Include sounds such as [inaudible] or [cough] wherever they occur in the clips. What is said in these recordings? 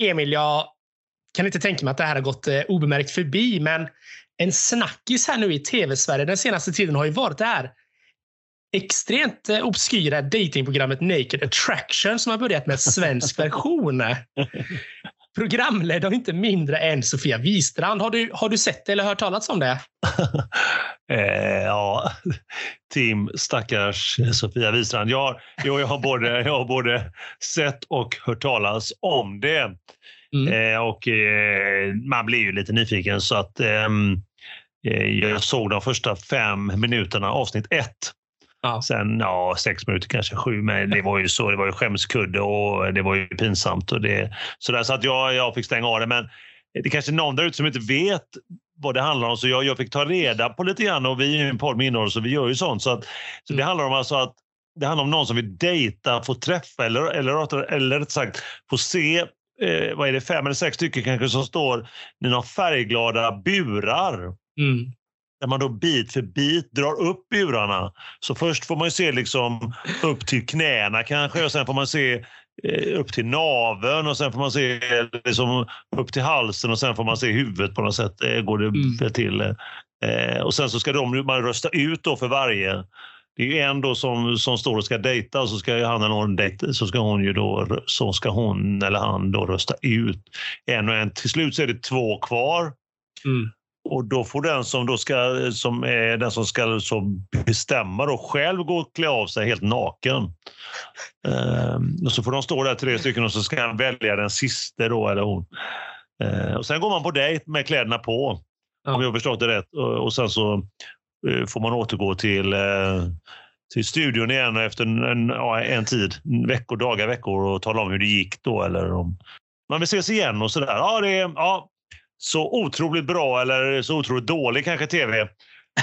Emil, jag kan inte tänka mig att det här har gått eh, obemärkt förbi, men en snackis här nu i tv-Sverige den senaste tiden har ju varit det här extremt eh, obskyra datingprogrammet Naked Attraction som har börjat med svensk [laughs] version. Programledd av inte mindre än Sofia Wistrand. Har du, har du sett det eller hört talas om det? [laughs] eh, ja, Tim, stackars Sofia Wistrand. Jag, jag, jag, har både, jag har både sett och hört talas om det. Mm. Eh, och eh, Man blir ju lite nyfiken så att ehm, eh, jag såg de första fem minuterna, avsnitt ett. Ja. Sen ja, sex minuter, kanske sju. Men det var ju så. Det var ju skämskudde och det var ju pinsamt. Och det, så där, så att jag, jag fick stänga av det. Men det är kanske någon där ute som inte vet vad det handlar om. Så jag, jag fick ta reda på lite grann och vi är en podd med innehåll så vi gör ju sånt. Så, att, så det mm. handlar om alltså att det handlar om någon som vill dejta, få träffa eller, eller, eller rätt sagt få se eh, vad är det, fem eller sex stycken kanske som står i några färgglada burar. Mm där man då bit för bit drar upp burarna. Så först får man se liksom upp till knäna kanske och sen får man se eh, upp till naveln och sen får man se liksom upp till halsen och sen får man se huvudet på något sätt. Går det mm. till. Eh, och sen så ska de, man rösta ut då för varje. Det är ju en då som, som står och ska dejta så ska han eller hon dejta, så ska hon ju då så ska hon eller han då rösta ut en och en. Till slut så är det två kvar. Mm. Och då får den som, då ska, som är den som ska så bestämma då själv gå och klä av sig helt naken. Ehm, och så får de stå där tre stycken och så ska han välja den sista då eller hon. Ehm, och sen går man på dejt med kläderna på. Ja. Om jag har förstått det rätt. Och, och sen så eh, får man återgå till eh, till studion igen efter en, en, ja, en tid, veckor, dagar, veckor och tala om hur det gick då eller om man vill ses igen och sådär. Ja, det, ja, så otroligt bra eller så otroligt dålig kanske tv.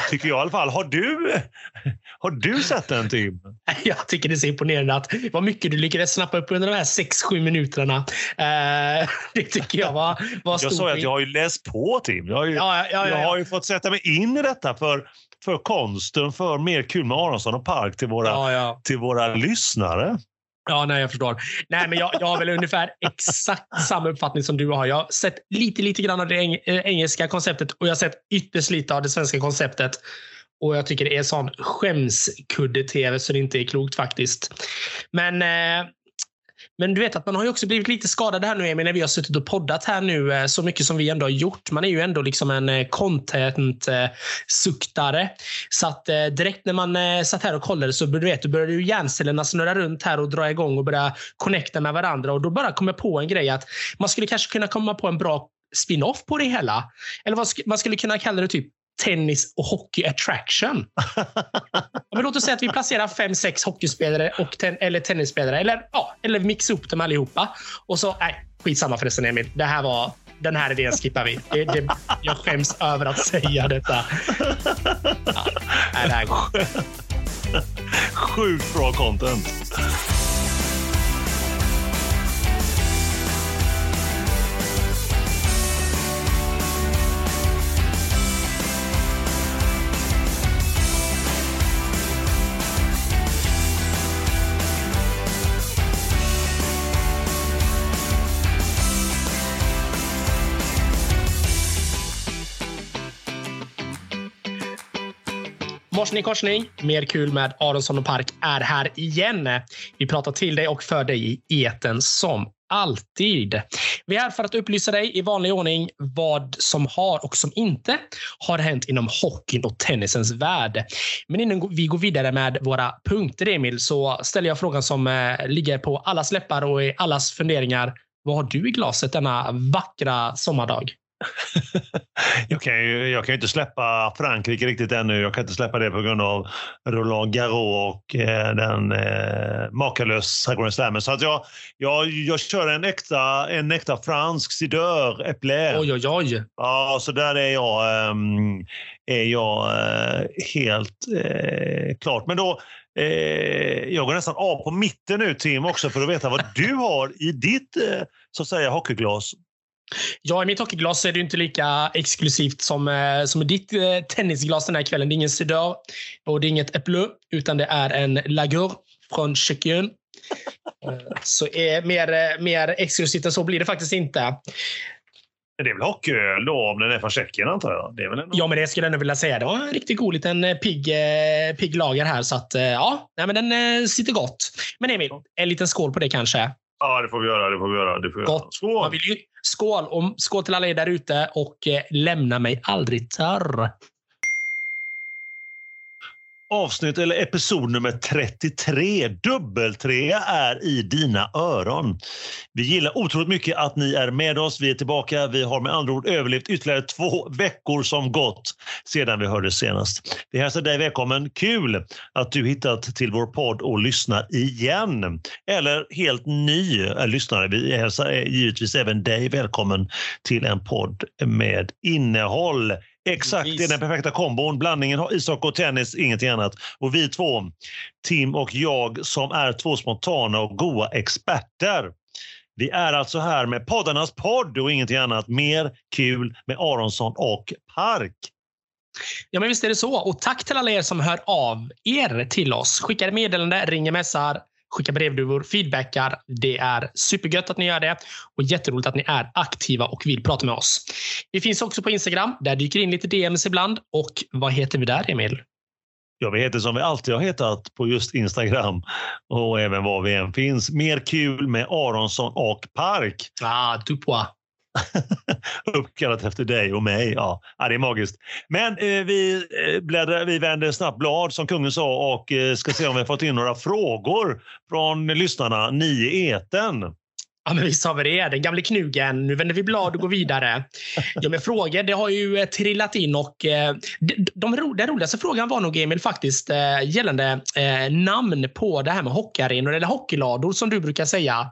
Tycker jag i alla fall. Har du, [laughs] har du sett den Tim? [laughs] Jag tycker det är så imponerande att vad mycket du lyckades snappa upp under de här 6-7 minuterna. Uh, [laughs] det tycker jag var, var stort. Jag sa att jag har ju läst på Tim. Jag har ju, ja, ja, ja, jag har ju fått sätta mig in i detta för, för konsten, för mer kul med Aronsson och Park till våra, till våra lyssnare. Ja, nej, jag förstår. Nej, men jag, jag har väl ungefär exakt samma uppfattning som du har. Jag har sett lite, lite grann av det eng eh, engelska konceptet och jag har sett ytterst lite av det svenska konceptet. Och jag tycker det är sån skämskudde-tv så det inte är klokt faktiskt. Men eh, men du vet att man har ju också blivit lite skadad här nu Emil, när vi har suttit och poddat här nu eh, så mycket som vi ändå har gjort. Man är ju ändå liksom en eh, content-suktare. Så att eh, direkt när man satt här och kollade så du vet, började ju hjärncellerna snurra runt här och dra igång och börja connecta med varandra. Och då bara kom jag på en grej att man skulle kanske kunna komma på en bra spin-off på det hela. Eller vad man skulle kunna kalla det typ tennis och hockey attraction. [laughs] Men låt oss säga att vi placerar fem, sex hockeyspelare och ten, eller tennisspelare. Eller, ja, eller mixa upp dem allihopa. Och så, nej, skitsamma förresten Emil. Det här var, den här idén skippar vi. Det, det, jag skäms över att säga detta. [laughs] Ja, nej, det här går. Sjukt bra content. Morsning korsning, mer kul med Aronsson och Park är här igen. Vi pratar till dig och för dig i eten som alltid. Vi är här för att upplysa dig i vanlig ordning vad som har och som inte har hänt inom hockeyn och tennisens värld. Men innan vi går vidare med våra punkter, Emil, så ställer jag frågan som eh, ligger på allas läppar och i allas funderingar. Vad har du i glaset denna vackra sommardag? [laughs] jag, kan ju, jag kan inte släppa Frankrike riktigt ännu. Jag kan inte släppa det på grund av Roland Garros och eh, den eh, makalösa Grand Slammen. Så att jag, jag, jag kör en äkta, en äkta fransk Cideur Äpple. Oj, oj, oj. Ja, så där är jag, um, är jag uh, helt uh, klart. Men då, uh, jag går nästan av på mitten nu Tim också för att veta vad du har i ditt så att säga hockeyglas. Ja, i mitt hockeyglas är det inte lika exklusivt som, eh, som ditt eh, tennisglas den här kvällen. Det är ingen Cedar och det är inget Äpple, utan det är en Lagur från Tjeckien. Så är mer, mer exklusivt än så blir det faktiskt inte. Det är väl hockeyöl då, om den är från Tjeckien antar jag? Det är väl en... Ja, men det skulle jag ändå vilja säga. Det var en riktigt god liten pigg, pigg lager här. Så att, ja, nej, men den sitter gott. Men Emil, en liten skål på det kanske? Ja, det får vi göra. Det får vi göra. Det får vi Gott. göra. Skål! Man vill ju, skål! Och skål till alla er där ute och eh, lämna mig aldrig törr. Avsnitt eller episod nummer 33. Dubbeltrea är i dina öron. Vi gillar otroligt mycket att ni är med oss. Vi är tillbaka. Vi har med andra ord överlevt ytterligare två veckor som gått sedan vi hördes senast. Vi hälsar dig välkommen. Kul att du hittat till vår podd och lyssnar igen. Eller helt ny eh, lyssnare. Vi hälsar eh, givetvis även dig välkommen till en podd med innehåll. Exakt, det är den perfekta kombon. Blandningen har ishockey och tennis, ingenting annat. Och vi två, Tim och jag, som är två spontana och goa experter. Vi är alltså här med poddarnas podd och ingenting annat. Mer kul med Aronsson och Park. Ja, men visst är det så. Och tack till alla er som hör av er till oss. Skickar meddelande, ringer, messar, skickar brevduvor, feedbackar. Det är supergött att ni gör det och jätteroligt att ni är aktiva och vill prata med oss. Vi finns också på Instagram. Där dyker in lite DMs ibland. Och vad heter vi där, Emil? Ja, vi heter som vi alltid har hetat på just Instagram och även var vi än finns. Mer kul med Aronsson och Park. Ah, du på. [laughs] Uppkallat efter dig och mig. Ja, ja det är magiskt. Men eh, vi, eh, bläddrar, vi vänder snabbt blad som kungen sa och eh, ska se om vi har fått in några frågor från lyssnarna, ni i eten. Ja, men visst har vi det. Den gamle knugen. Nu vänder vi blad och går vidare. [laughs] Ja, men frågor, det har ju eh, trillat in och eh, de, de, den roligaste frågan var nog Emil faktiskt eh, gällande eh, namn på det här med hockeyarenor eller hockeylador som du brukar säga.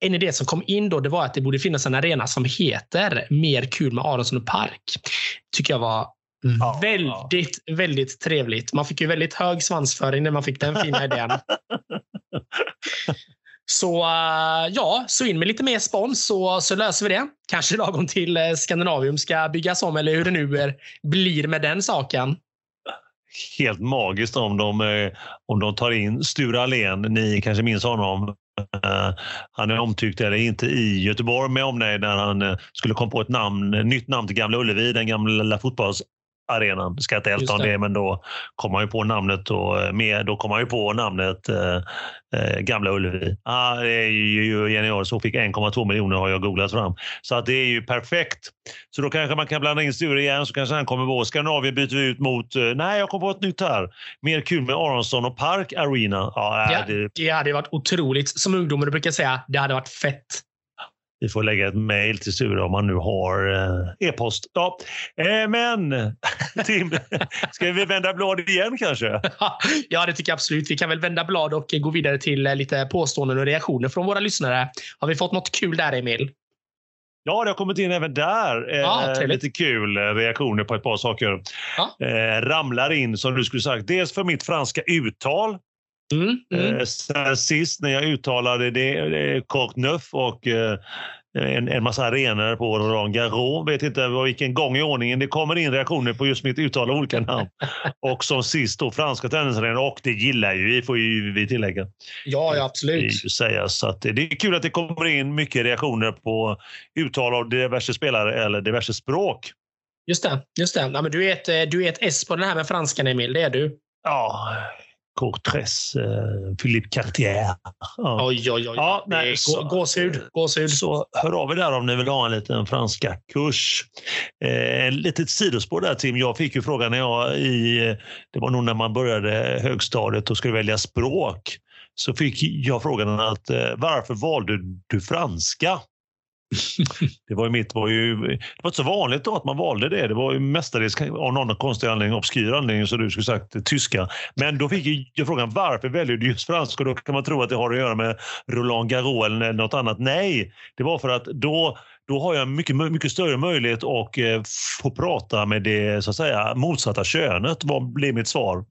En idé som kom in då det var att det borde finnas en arena som heter Mer kul med Aronsson och Park. Tycker jag var Ja, väldigt, ja. väldigt trevligt. Man fick ju väldigt hög svansföring när man fick den fina idén. [laughs] Så uh, ja, så in med lite mer spons så, så löser vi det. Kanske lagom till eh, Skandinavium ska byggas om eller hur det nu är, blir med den saken. Helt magiskt om de, eh, om de tar in Sture Allén. Ni kanske minns honom. han är omtyckt eller inte i Göteborg med omnejd när han skulle komma på ett namn, nytt namn till Gamla Ullevi, den gamla fotbolls arenan. Ska inte älta om det, men då kom man ju på namnet och med, då kom man ju på namnet eh, eh, Gamla Ullevi. Ah, det är ju genialt. Så fick 1,2 miljoner har jag googlat fram. Så att det är ju perfekt. Så då kanske man kan blanda in Sture igen så kanske han kommer på Skandinavien byter vi ut mot, eh, nej jag kom på ett nytt här. Mer kul med Aronsson och Park Arena. Ja, ja, det, det hade varit otroligt. Som ungdomar brukar säga, det hade varit fett vi får lägga ett mejl till Sture om man nu har eh, e-post. Ja. Eh, men [laughs] Tim, ska vi vända blad igen kanske? [laughs] ja, det tycker jag absolut. Vi kan väl vända blad och gå vidare till eh, lite påståenden och reaktioner från våra lyssnare. Har vi fått något kul där, Emil? Ja, det har kommit in även där ja, eh, lite kul reaktioner på ett par saker. Ja. Eh, ramlar in, som du skulle sagt. Dels för mitt franska uttal. Mm, mm. Eh, sist när jag uttalade det, det Coq och eh, en, en massa arenor på Roland Garros. Vet inte vilken gång i ordningen det kommer in reaktioner på just mitt uttal av olika namn. [laughs] och som sist då franska tennisarenor och det gillar ju vi, får ju vi tillägga. Ja, ja absolut. Säga. Så att det är kul att det kommer in mycket reaktioner på uttal av diverse spelare eller diverse språk. Just det. Just det. Ja, men du, är ett, du är ett S på den här med franskan, Emil. Det är du. Ja, Courtress, eh, Philippe Cartier. Ja. Oj, oj, oj. Ja, nej, så, gåshud. gåshud. Så hör av er där om ni vill ha en liten franska kurs. Eh, litet sidospår där Tim. Jag fick ju frågan när jag i, det var nog när man började högstadiet och skulle välja språk. Så fick jag frågan att eh, varför valde du franska? [laughs] det var ju mitt var ju, det var inte så vanligt då att man valde det. Det var ju mestadels av någon konstig anledning, obskyr anledning, så du skulle sagt tyska. Men då fick jag frågan varför väljer du just franska? Då kan man tro att det har att göra med Roland Garros eller något annat. Nej, det var för att då då har jag mycket, mycket större möjlighet att eh, få prata med det så att säga, motsatta könet, vad blev mitt svar.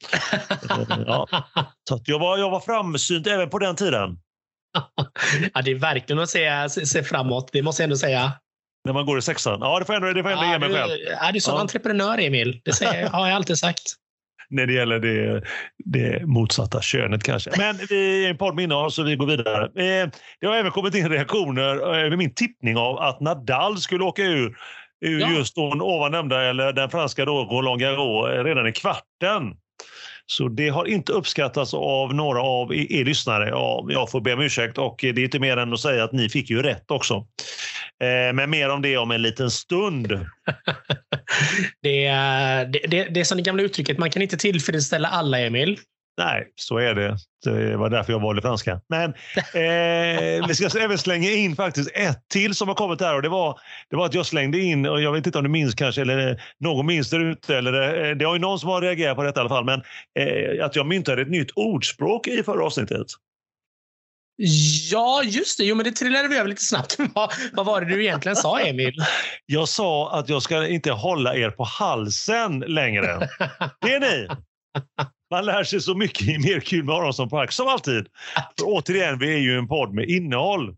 [laughs] ja. Så jag, var, jag var framsynt även på den tiden ja, det är verkligen att se, se framåt, det måste jag ändå säga. När man går i sexan? Ja, det får jag ändå, det får jag ändå ja, ge mig själv. Ja, du är som ja. entreprenör, Emil. Det säger, [laughs] har jag alltid sagt. när det gäller det, det motsatta könet kanske. Men vi är en podd med så vi går vidare. Eh, det har även kommit in reaktioner med min tippning av att Nadal skulle åka ur ja. just den ovan nämnda, eller den franska då, Roland Garros, redan i kvarten. Så det har inte uppskattats av några av er lyssnare. Ja, jag får be om ursäkt och det är inte mer än att säga att ni fick ju rätt också. Eh, men mer om det om en liten stund. [laughs] det, det, det, det är som det gamla uttrycket, man kan inte tillfredsställa alla, Emil. Nej, så är det. Det var därför jag valde franska. Men eh, vi ska även slänga in faktiskt ett till som har kommit här och det var, det var att jag slängde in, och jag vet inte om du minns kanske, eller någon minns det ute, eller eh, det har ju någon som har reagerat på detta i alla fall, men eh, att jag myntade ett nytt ordspråk i förra avsnittet. Ja, just det. Jo, men det trillade vi över lite snabbt. [laughs] vad, vad var det du egentligen sa, Emil? [laughs] Jag sa att jag ska inte hålla er på halsen längre. Det är ni! Man lär sig så mycket i Mer kul med Aronsson Park, som alltid. För återigen, vi är ju en podd med innehåll.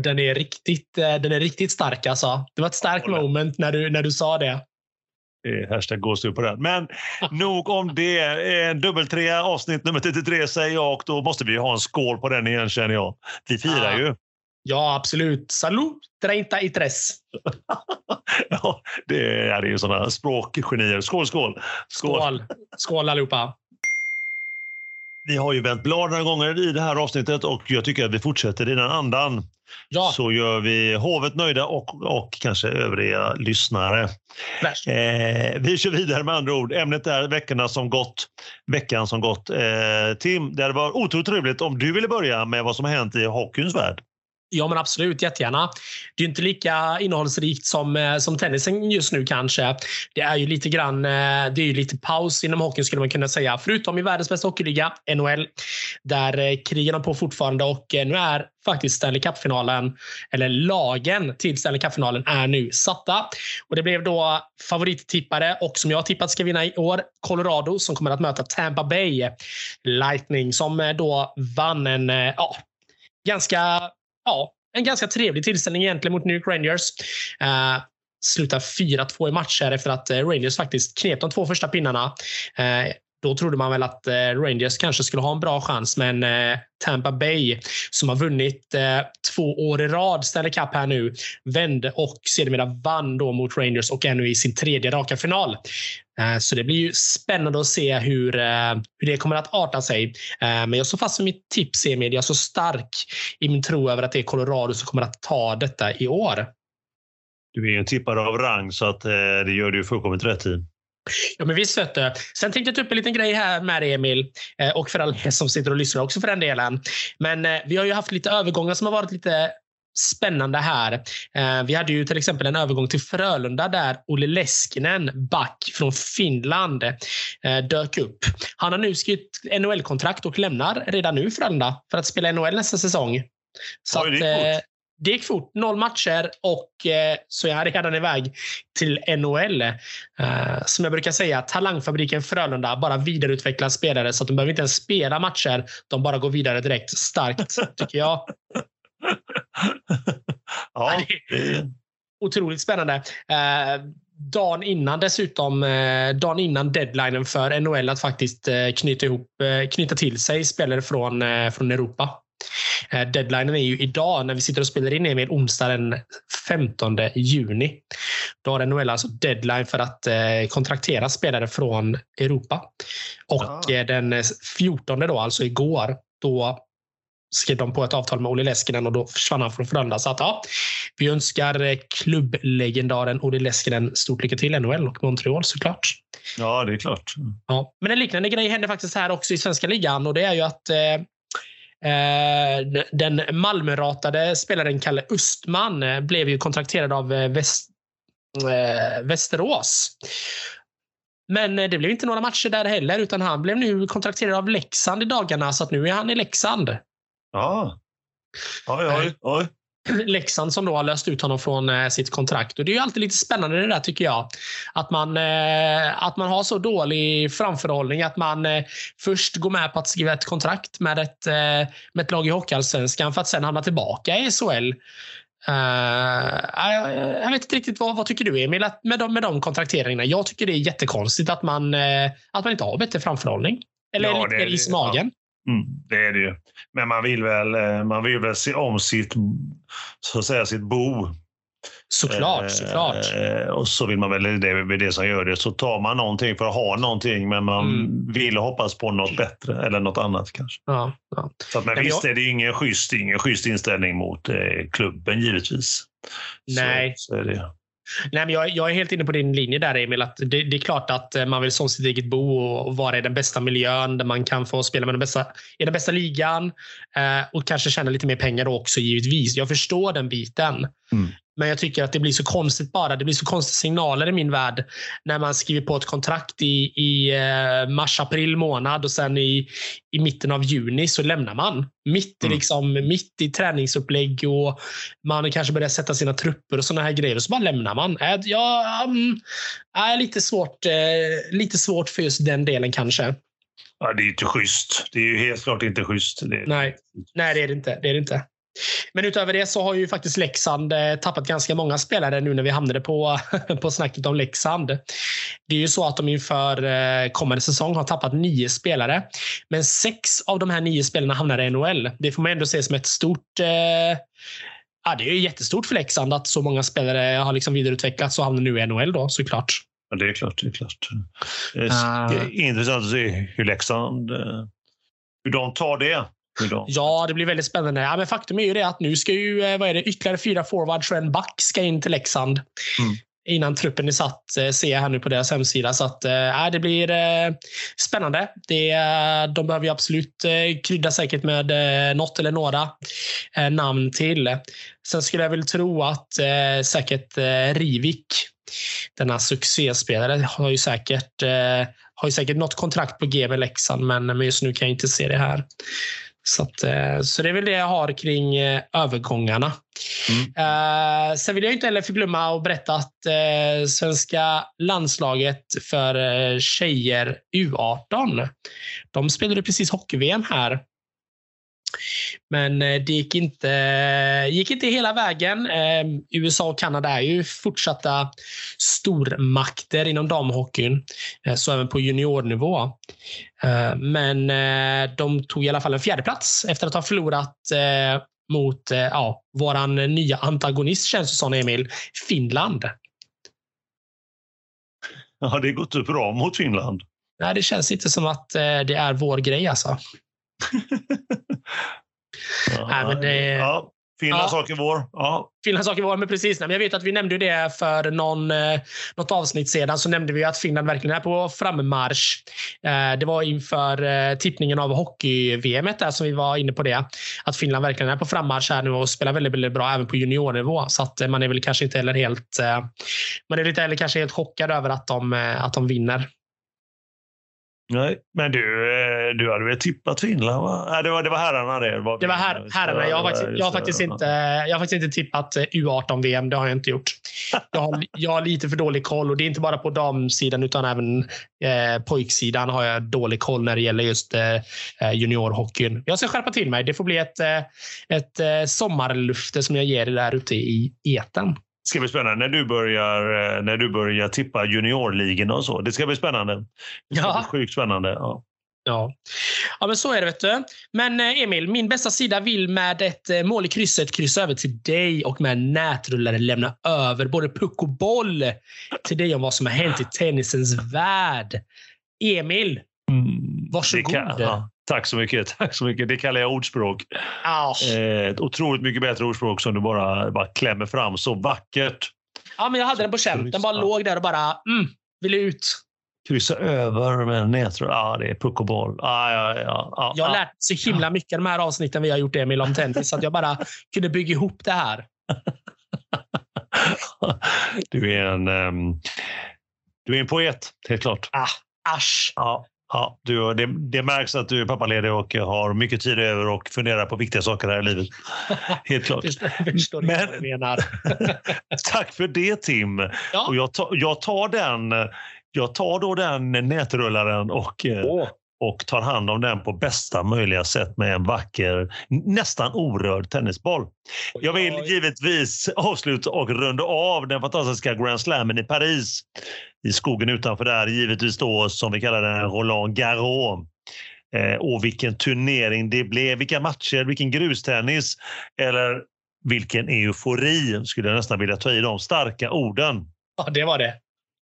Den är riktigt, eh, den är riktigt stark alltså. Det var ett starkt moment när du, när du sa det. Hashtag gåshud på den. Men [laughs] nog om det. En dubbeltrea avsnitt nummer 33 säger jag och då måste vi ha en skål på den igen känner jag. Vi firar ja. ju. Ja, absolut. Salut! 33. [laughs] ja, det är, det är ju sådana språkgenier. Skål, skål! Skål, skål, skål allihopa! Vi har ju vänt blad några gånger i det här avsnittet och jag tycker att vi fortsätter i den andan. Ja. Så gör vi hovet nöjda och, och kanske övriga lyssnare. Eh, vi kör vidare med andra ord. Ämnet är veckorna som gått. Veckan som gått. Eh, Tim, det var otroligt trevligt om du ville börja med vad som har hänt i hockeyns värld. Ja, men absolut. Jättegärna. Det är inte lika innehållsrikt som, eh, som tennisen just nu kanske. Det är ju lite grann, eh, det är ju lite paus inom hockeyn skulle man kunna säga. Förutom i världens bästa hockeyliga, NHL, där eh, krigen på fortfarande och eh, nu är faktiskt Stanley Cup-finalen, eller lagen till Stanley Cup-finalen är nu satta. Och det blev då favorittippare och som jag har tippat ska vinna i år, Colorado som kommer att möta Tampa Bay Lightning som då vann en ja, ganska ja, en ganska trevlig tillställning egentligen mot New York Rangers. Uh, slutar 4-2 i matcher efter att eh, Rangers faktiskt knep de två första pinnarna. Eh, då trodde man väl att eh, Rangers kanske skulle ha en bra chans, men eh, Tampa Bay som har vunnit eh, två år i rad Stanley Cup här nu vände och sedermera vann då mot Rangers och är nu i sin tredje raka final. Så det blir ju spännande att se hur, hur det kommer att arta sig. Men jag står fast vid mitt tips, Emil. Jag är så stark i min tro över att det är Colorado som kommer att ta detta i år. Du är ju en tippare av rang, så att det gör du fullkomligt rätt i. Ja, men visst vet du. Sen tänkte jag ta upp en liten grej här med dig, Emil. Och för alla som sitter och lyssnar också för den delen. Men vi har ju haft lite övergångar som har varit lite spännande här. Eh, vi hade ju till exempel en övergång till Frölunda där Olle Leskinen, back från Finland, eh, dök upp. Han har nu skrivit NHL-kontrakt och lämnar redan nu Frölunda för att spela NHL nästa säsong. Så Oj, det, att, eh, det gick fort. Noll matcher och så är han redan iväg till NHL. som jag brukar säga, talangfabriken Frölunda bara vidareutvecklar spelare så att de behöver inte ens spela matcher. De bara går vidare direkt. Starkt, tycker jag. [laughs] ja, det... Otroligt spännande. Eh, dagen innan dessutom, eh, dagen innan deadlinen för NHL att faktiskt eh, knyta, ihop, eh, knyta till sig spelare från, eh, från Europa. Eh, deadlinen är ju idag när vi sitter och spelar in Emil, onsdag den 15 juni. Då har NHL alltså deadline för att eh, kontraktera spelare från Europa. Och ja. den 14 då, alltså igår, då skrev de på ett avtal med Olle Leskinen och då försvann han från Frölunda. Så att, ja, vi önskar eh, klubblegendaren Olle Leskinen stort lycka till i NHL och Montreal såklart. Ja, det är klart. Ja, men en liknande grej hände faktiskt här också i svenska ligan och det är ju att eh, eh Eh, den Malmöratade spelaren Kalle Östman eh, blev ju kontrakterad av eh, Väst, Västerås. Men det blev inte några matcher där heller, utan han blev nu kontrakterad av Leksand i dagarna, så att nu är han i Leksand. Ja. Oj, oj, oj. Leksand som då har löst ut honom från eh, sitt kontrakt. Och Det är ju alltid lite spännande det där tycker jag. Att man, eh, att man har så dålig framförhållning att man eh, först går med på att skriva ett kontrakt med ett, med ett lag i Hockeyallsvenskan för att sen hamna tillbaka i SHL. Jag vet inte riktigt vad, vad tycker du Emil med de, med de kontrakteringarna? Jag tycker det är jättekonstigt att man, att man inte har bättre framförhållning. Eller ja, lite mer is i magen. Ja. Mm, det är det ju. Men man vill väl, eh, man vill väl se om sitt, så att säga, sitt bo Såklart, såklart. Eh, och så vill man väl, det är det som gör det, så tar man någonting för att ha någonting men man mm. vill hoppas på något bättre eller något annat kanske. Ja, ja. Så att, men, men visst jag... är det ingen schysst, ingen schysst inställning mot eh, klubben givetvis. Nej. Så, så är det. Nej, men jag, jag, är helt inne på din linje där Emil. Att det, det, är klart att eh, man vill som sitt eget bo och vara i den bästa miljön där man kan få spela med den bästa, i den bästa ligan eh, och kanske tjäna lite mer pengar också givetvis. Jag förstår den biten. Mm. Men jag tycker att det blir så konstigt bara. Det blir så konstiga signaler i min värld när man skriver på ett kontrakt i, i eh, mars, april månad och sen i, i mitten av juni så lämnar man. Mitt i, mm. liksom, mitt i träningsupplägg och man kanske börjar sätta sina trupper och såna här grejer och så bara lämnar man. Äh, ja, um, är lite, svårt, eh, lite svårt för just den delen kanske. Ja, det är inte schysst. Det är ju helt klart inte schysst. Det... Nej. Nej, det är det inte. Det är det inte. Men utöver det så har ju faktiskt Leksand eh, tappat ganska många spelare nu när vi hamnade på, [laughs] på snacket om Leksand. Det är ju så att de inför eh, kommande säsong har tappat nio spelare. Men sex av de här nio spelarna hamnar i NHL. Det får man ändå se som ett stort eh, Ja, det är ju jättestort för Leksand att så många spelare har liksom vidareutvecklats och hamnar nu i NHL då såklart. Ja, det är klart. Det är klart. Det är uh, intressant att se hur Leksand hur de tar det. Ja, det blir väldigt spännande. Ja, men faktum är ju det att nu ska ju eh, vad är det, ytterligare fyra forwards och en back ska in till Leksand. Mm. Innan truppen är satt, eh, ser jag här nu på deras hemsida. Så att, äh, det blir äh, spännande. Det, de behöver ju absolut äh, krydda säkert med äh, något eller några äh, namn till. Sen skulle jag väl tro att äh, säkert äh, Rivik, denna succéspelare, har ju säkert har ju säkert något kontrakt på G med Leksand, men just nu kan jag inte se det här. Så, att, eh, så det är väl det jag har kring eh, övergångarna. Mm. Uh, sen vill jag inte heller förglömma att berätta att svenska landslaget för tjejer U18, de spelade precis hockey-VM här men eh, det gick inte, gick inte hela vägen. Ehm, USA och Kanada är ju fortsatta stormakter inom damhockeyn, eh, så även på juniornivå. Eh, men de tog i alla fall en fjärde plats efter att ha förlorat mot ja, våran nya antagonist, känns det som, Emil, Finland. Har det gått upp bra mot Finland? Nej, det känns inte som att det är vår grej alltså. [laughs] ja, men det, ja, Finlands ja. sak är vår. Ja. Finlands sak är vår, men precis. Men jag vet att vi nämnde det för någon, eh, något avsnitt sedan. Så nämnde vi att Finland verkligen är på frammarsch. Eh, det var inför eh, tippningen av hockey-VM som vi var inne på det. Att Finland verkligen är på frammarsch här nu och spelar väldigt, väldigt bra även på juniornivå. Så att man är väl kanske inte heller helt, man är lite heller kanske helt chockad över att de, att de vinner. Nej, men du, eh, du hade väl tippat Finland? Va? Nej, det, var, det var herrarna det. Var det var her, herrarna. Jag har, faktiskt, jag, har faktiskt inte, jag har faktiskt inte tippat eh, U18-VM. Det har jag inte gjort. Jag har, jag har lite för dålig koll och det är inte bara på damsidan utan även eh, pojksidan har jag dålig koll när det gäller just eh, juniorhockeyn. Jag ska skärpa till mig. Det får bli ett, eh, ett eh, sommarlufte som jag ger där ute i eten ska bli spännande när du börjar, eh, när du börjar tippa juniorligorna och så. Det ska bli spännande. Det ska ja. bli sjukt spännande. Ja. Ja. ja, men så är det. vet du. Men eh, Emil, min bästa sida vill med ett eh, mål i krysset kryssa över till dig och med nätrullare lämna över både puck och boll till dig om vad som har hänt i tennisens värld. Emil, mm, varsågod. Kan, ja. Tack så mycket. [laughs] Tack så mycket. Det kallar jag ordspråk. Oh. Eh, otroligt mycket bättre ordspråk som du bara, bara klämmer fram så vackert. Ja, men jag hade den på känn. Den bara låg där och bara mm, ville ut. Kryssa över med nätrull. Ja, det är puck och boll. Ah, ja, ja, ah, jag har lärt så himla mycket de här avsnitten vi har gjort, Emil, om tennis. så att jag bara kunde bygga ihop det här. [laughs] du är en, um, du är en poet, helt klart. Ah, asch. Ja. Ja, du, det, det märks att du är pappaledig och har mycket tid över och funderar på viktiga saker här i livet. [laughs] Helt klart. Men, [laughs] tack för det Tim. Ja. Och jag, tar, jag, tar den, jag tar då den nätrullaren och oh. Och tar hand om den på bästa möjliga sätt med en vacker, nästan orörd tennisboll. Jag vill givetvis avsluta och runda av den fantastiska Grand Slammen i Paris i skogen utanför där, givetvis då som vi kallar den Roland Garros. Eh, och vilken turnering det blev, vilka matcher, vilken grustennis eller vilken eufori, skulle jag nästan vilja ta i de starka orden. Ja, det var det.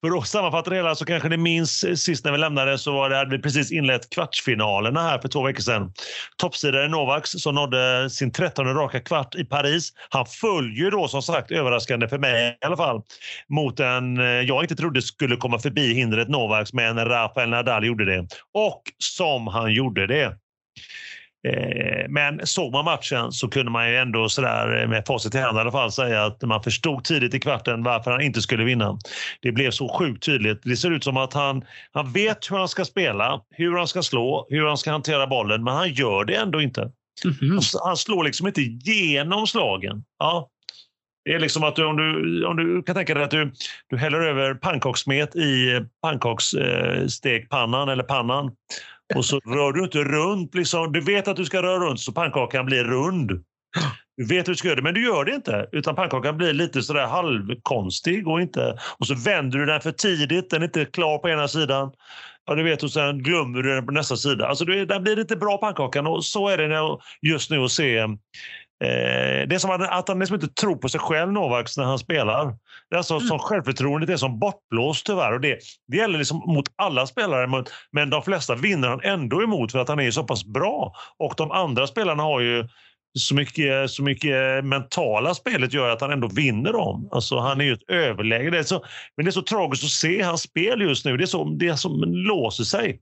För att sammanfatta det hela så kanske ni minns eh, sist när vi lämnade så var det, hade vi precis inlett kvartsfinalerna här för två veckor sedan. Toppsidare Novaks som nådde sin trettonde raka kvart i Paris. Han följer då som sagt, överraskande för mig i alla fall, mot en eh, jag inte trodde skulle komma förbi hindret Novaks, men Rafael Nadal gjorde det. Och som han gjorde det. Eh, men såg man matchen så kunde man ju ändå sådär med facit i hand i alla fall säga att man förstod tidigt i kvarten varför han inte skulle vinna. Det blev så sjukt tydligt. Det ser ut som att han, han vet hur han ska spela, hur han ska slå, hur han ska hantera bollen, men han gör det ändå inte. Mm -hmm. Han slår liksom inte igenom slagen. Ja. Det är liksom att du, om, du, om du kan tänka dig att du, du häller över pannkakssmet i pannkaksstekpannan eller pannan och så rör du inte runt. Liksom. Du vet att du ska röra runt så pannkakan blir rund. Du vet hur du ska göra det, men du gör det inte. Utan pannkakan blir lite sådär halvkonstig. Och, inte, och så vänder du den för tidigt, den är inte klar på ena sidan. Ja, du vet, och sen glömmer du den på nästa sida. Alltså, den blir inte bra pannkakan och så är det just nu att se Eh, det är som att, han liksom inte tror på sig själv, Novaks, när han spelar. Det är alltså mm. som självförtroendet är som bortblåst tyvärr. Och det, det gäller liksom mot alla spelare, men, men de flesta vinner han ändå emot för att han är så pass bra. Och de andra spelarna har ju så mycket, så mycket mentala spelet gör att han ändå vinner dem. Alltså, han är ju ett överläge. Det är så, men det är så tragiskt att se hans spel just nu. Det är, så, det som låser sig.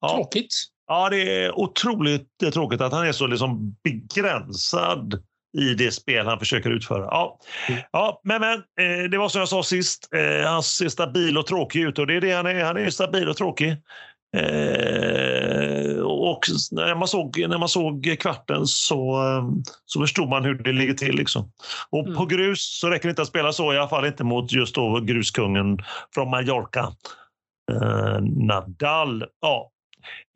Ja. Tråkigt. Ja, det är otroligt tråkigt att han är så liksom begränsad i det spel han försöker utföra. Ja, mm. ja men, men eh, det var som jag sa sist, eh, han ser stabil och tråkig ut och det är det han är. Han är stabil och tråkig. Eh, och när man, såg, när man såg kvarten så, så förstod man hur det ligger till. Liksom. Och mm. på grus så räcker det inte att spela så, i alla fall inte mot just då gruskungen från Mallorca. Eh, Nadal. Ja,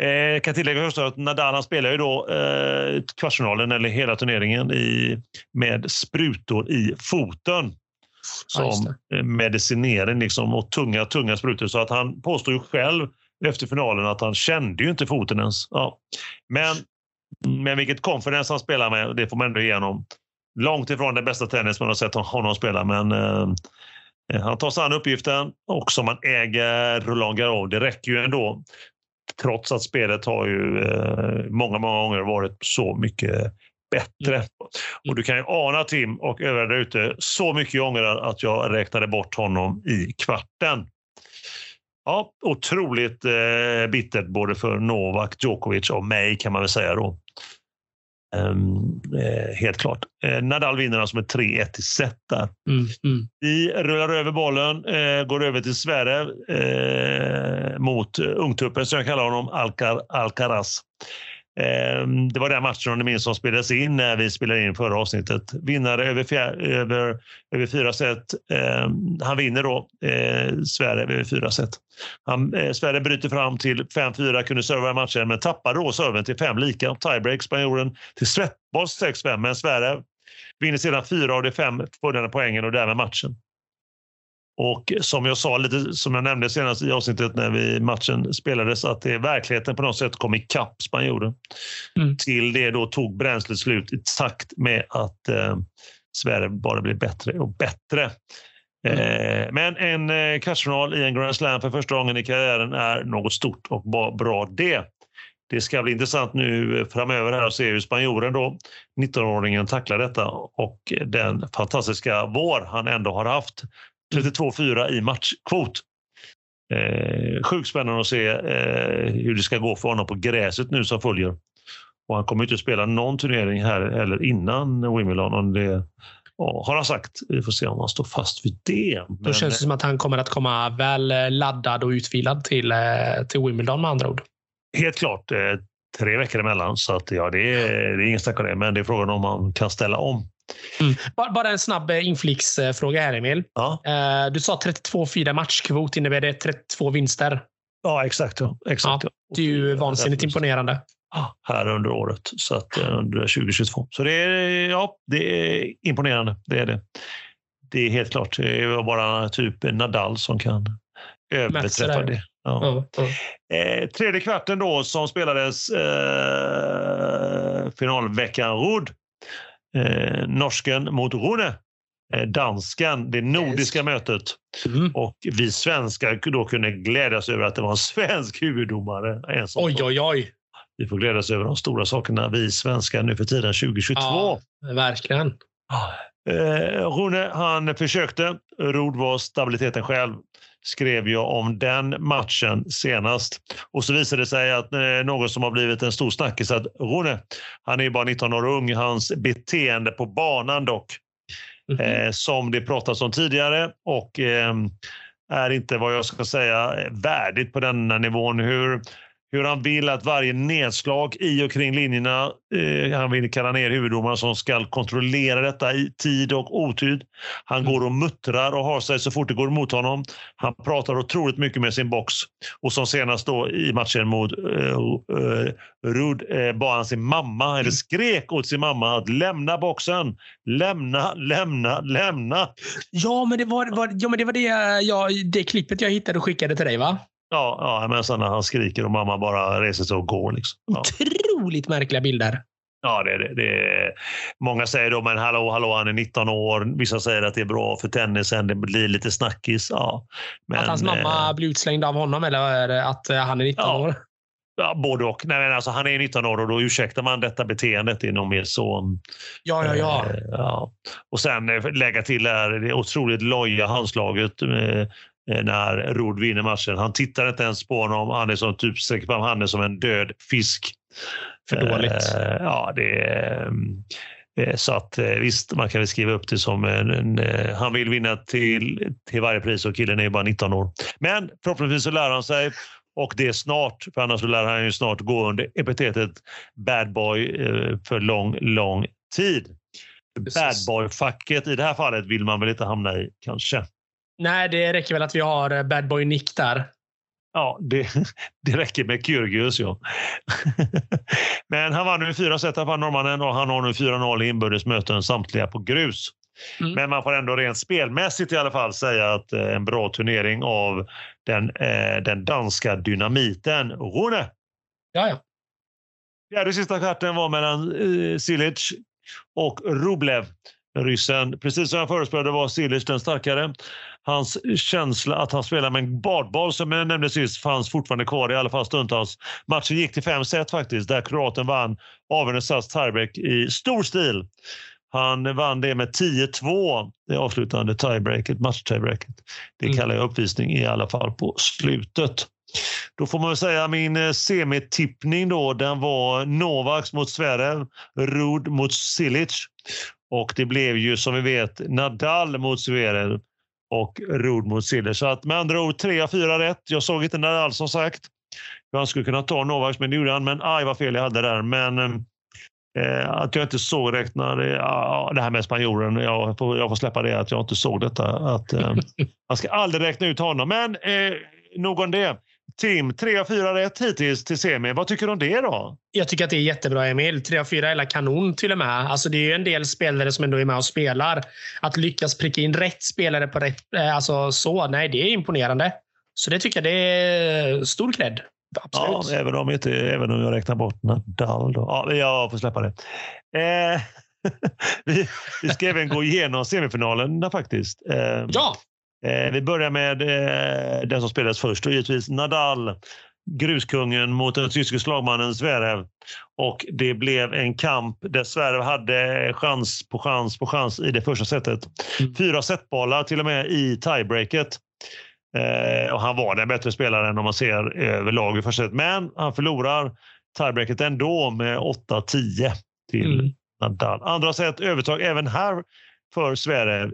Eh, kan tillägga att Nadal han spelar ju då eh, kvartsfinalen eller hela turneringen i, med sprutor i foten som ja, medicinering liksom, och tunga, tunga sprutor. Så att han påstår ju själv efter finalen att han kände ju inte foten ens. Ja. Men, men vilket confidence han spelar med, det får man ändå igenom. Långt ifrån den bästa tennis man har sett honom spela, men eh, han tar sig an uppgiften och som man äger Roland Garros, det räcker ju ändå. Trots att spelet har ju eh, många, många gånger varit så mycket bättre. Mm. Och du kan ju ana Tim och övriga där ute så mycket gånger att jag räknade bort honom i kvarten. Ja, otroligt eh, bittert både för Novak Djokovic och mig kan man väl säga då. Um, eh, helt klart. Eh, Nadal vinner alltså med 3-1 i set där. Mm, mm. Vi rullar över bollen, eh, går över till Sverige mot ungtuppen som jag kallar honom, Alcar Alcaraz. Ehm, det var den matchen, om ni minns, som spelades in när vi spelade in förra avsnittet. Vinnare över, fjär, över, över fyra set. Ehm, han vinner då eh, Sverige över fyra set. Han, eh, Sverige bryter fram till 5-4, kunde serva matchen, men tappar då serven till fem lika. Tiebreak spanjoren till svettboll 6-5, men Sverige vinner sedan fyra av de fem följande poängen och därmed matchen. Och som jag sa, lite som jag nämnde senast i avsnittet när vi, matchen spelades, att det, verkligheten på något sätt kom ikapp spanjoren. Mm. Till det då tog bränslet slut i takt med att eh, Sverige bara blev bättre och bättre. Mm. Eh, men en eh, kvartsfinal i en Grand Slam för första gången i karriären är något stort och bra det. Det ska bli intressant nu framöver här att se hur spanjoren då, 19-åringen, tacklar detta och den fantastiska vår han ändå har haft 32-4 i matchkvot. Eh, sjukt spännande att se eh, hur det ska gå för honom på gräset nu som följer. Och han kommer inte att spela någon turnering här eller innan Wimbledon. Om det, ja, har han sagt. Vi får se om han står fast vid det. Men, Då känns det som att han kommer att komma väl eh, laddad och utvilad till, eh, till Wimbledon med andra ord. Helt klart. Eh, tre veckor emellan. Så att, ja, det är, det är ingen snack om det. Men det är frågan om han kan ställa om. Mm. Bara en snabb eh, inflicksfråga här, Emil. Ja. Eh, du sa 32-4 matchkvot. Innebär det 32 vinster? Ja, exakt. Ja. exakt ja, det är ju vansinnigt imponerande. Här under året, så att, eh, under 2022. Så det är, ja, det är imponerande. Det är det. Det är helt klart. Det är bara typ Nadal som kan överträffa det. Ja. Ja, ja. Eh, tredje kvarten då som spelades eh, finalveckan Rod. Eh, norsken mot Rune. Eh, dansken, det nordiska yes. mötet. Mm. Och vi svenskar då kunde glädjas över att det var en svensk huvuddomare. En oj, oj, oj. Vi får glädjas över de stora sakerna, vi svenskar nu för tiden 2022. Ja, verkligen. Eh, Rune, han försökte. Rod var stabiliteten själv skrev jag om den matchen senast. Och så visade det sig att eh, något som har blivit en stor snackis att Rune, han är bara 19 år ung, hans beteende på banan dock, mm -hmm. eh, som det pratats om tidigare och eh, är inte vad jag ska säga värdigt på denna nivån. Hur hur han vill att varje nedslag i och kring linjerna, eh, han vill kalla ner huvuddomaren som ska kontrollera detta i tid och otid. Han mm. går och muttrar och har sig så fort det går emot honom. Han pratar otroligt mycket med sin box och som senast då i matchen mot eh, eh, Rud eh, bad han sin mamma, eller mm. skrek åt sin mamma att lämna boxen. Lämna, lämna, lämna. Ja, men det var, var, ja, men det, var det, jag, det klippet jag hittade och skickade till dig va? Ja, ja men sen när han skriker och mamma bara reser sig och går. Liksom. Ja. Otroligt märkliga bilder. Ja, det, det, det, många säger då, men hallå, hallå, han är 19 år. Vissa säger att det är bra för tennisen. Det blir lite snackis. Ja, men, att hans mamma eh, blir utslängd av honom eller att eh, han är 19 ja, år? Ja, både och. Nej, men alltså, han är 19 år och då ursäktar man detta beteendet. Det är nog mer så. Ja, ja, ja. Eh, ja. Och sen eh, lägga till det, här, det otroligt loja handslaget. Eh, när Rod vinner matchen. Han tittar inte ens på honom. Han är som typ sträcker fram handen som en död fisk. För dåligt. Eh, ja, det är, eh, så att visst, man kan väl skriva upp det som en, en, han vill vinna till, till varje pris och killen är ju bara 19 år. Men förhoppningsvis så lär han sig och det är snart, för annars lär han ju snart gå under epitetet bad boy för lång, lång tid. Bad boy-facket i det här fallet vill man väl inte hamna i kanske. Nej, det räcker väl att vi har eh, Bad Boy Nick där. Ja, det, [laughs] det räcker med Kyrgios. Ja. [laughs] Men han vann nu fyra set av norrmannen och han har nu 4-0 i inbördes möten, samtliga på grus. Mm. Men man får ändå rent spelmässigt i alla fall säga att eh, en bra turnering av den, eh, den danska dynamiten. Rune! Ja, ja. Fjärde sista kvarten var mellan eh, Silic och Rublev. Ryssen. Precis som jag förespråkade var Silic den starkare. Hans känsla att han spelar med en badboll som jag nämnde sist fanns fortfarande kvar i alla fall stundtals. Matchen gick till fem set faktiskt där kroaten vann avgörande sats tiebreak i stor stil. Han vann det med 10-2, det avslutande tiebreaket, match-tiebreaket. Det mm. kallar jag uppvisning i alla fall på slutet. Då får man väl säga min eh, semitippning då, den var Novaks mot Zverev, Rud mot Silic. Och det blev ju som vi vet Nadal mot Zverev och Rod mot Siller. Så att med andra ord tre av fyra rätt. Jag såg inte Nadal som sagt. Han skulle kunna ta Novaks, men det gjorde han. Men aj vad fel jag hade där. Men eh, att jag inte såg räknar, ja, det här med spanjoren, jag får, jag får släppa det att jag inte såg detta. Att, eh, [laughs] man ska aldrig räkna ut honom. Men eh, nog om det. Tim, tre av fyra rätt hittills till semi. Vad tycker du om det då? Jag tycker att det är jättebra, Emil. Tre av fyra är kanon till och med. Alltså, det är ju en del spelare som ändå är med och spelar. Att lyckas pricka in rätt spelare på rätt... Eh, alltså så, nej, det är imponerande. Så det tycker jag det är stor cred. Absolut. Ja, även om, inte, även om jag räknar bort Nadal. Då. Ja, jag får släppa det. Eh, [laughs] vi, vi ska även gå igenom semifinalen faktiskt. Eh, ja! Eh, vi börjar med eh, den som spelades först och givetvis Nadal, gruskungen mot den tyske slagmannen Zverev. Och det blev en kamp där Zverev hade chans på chans på chans i det första setet. Mm. Fyra setbollar till och med i tiebreaket. Eh, och han var den bättre spelaren om man ser överlag i första setet. Men han förlorar tiebreaket ändå med 8-10 till mm. Nadal. Andra set övertag även här för Zverev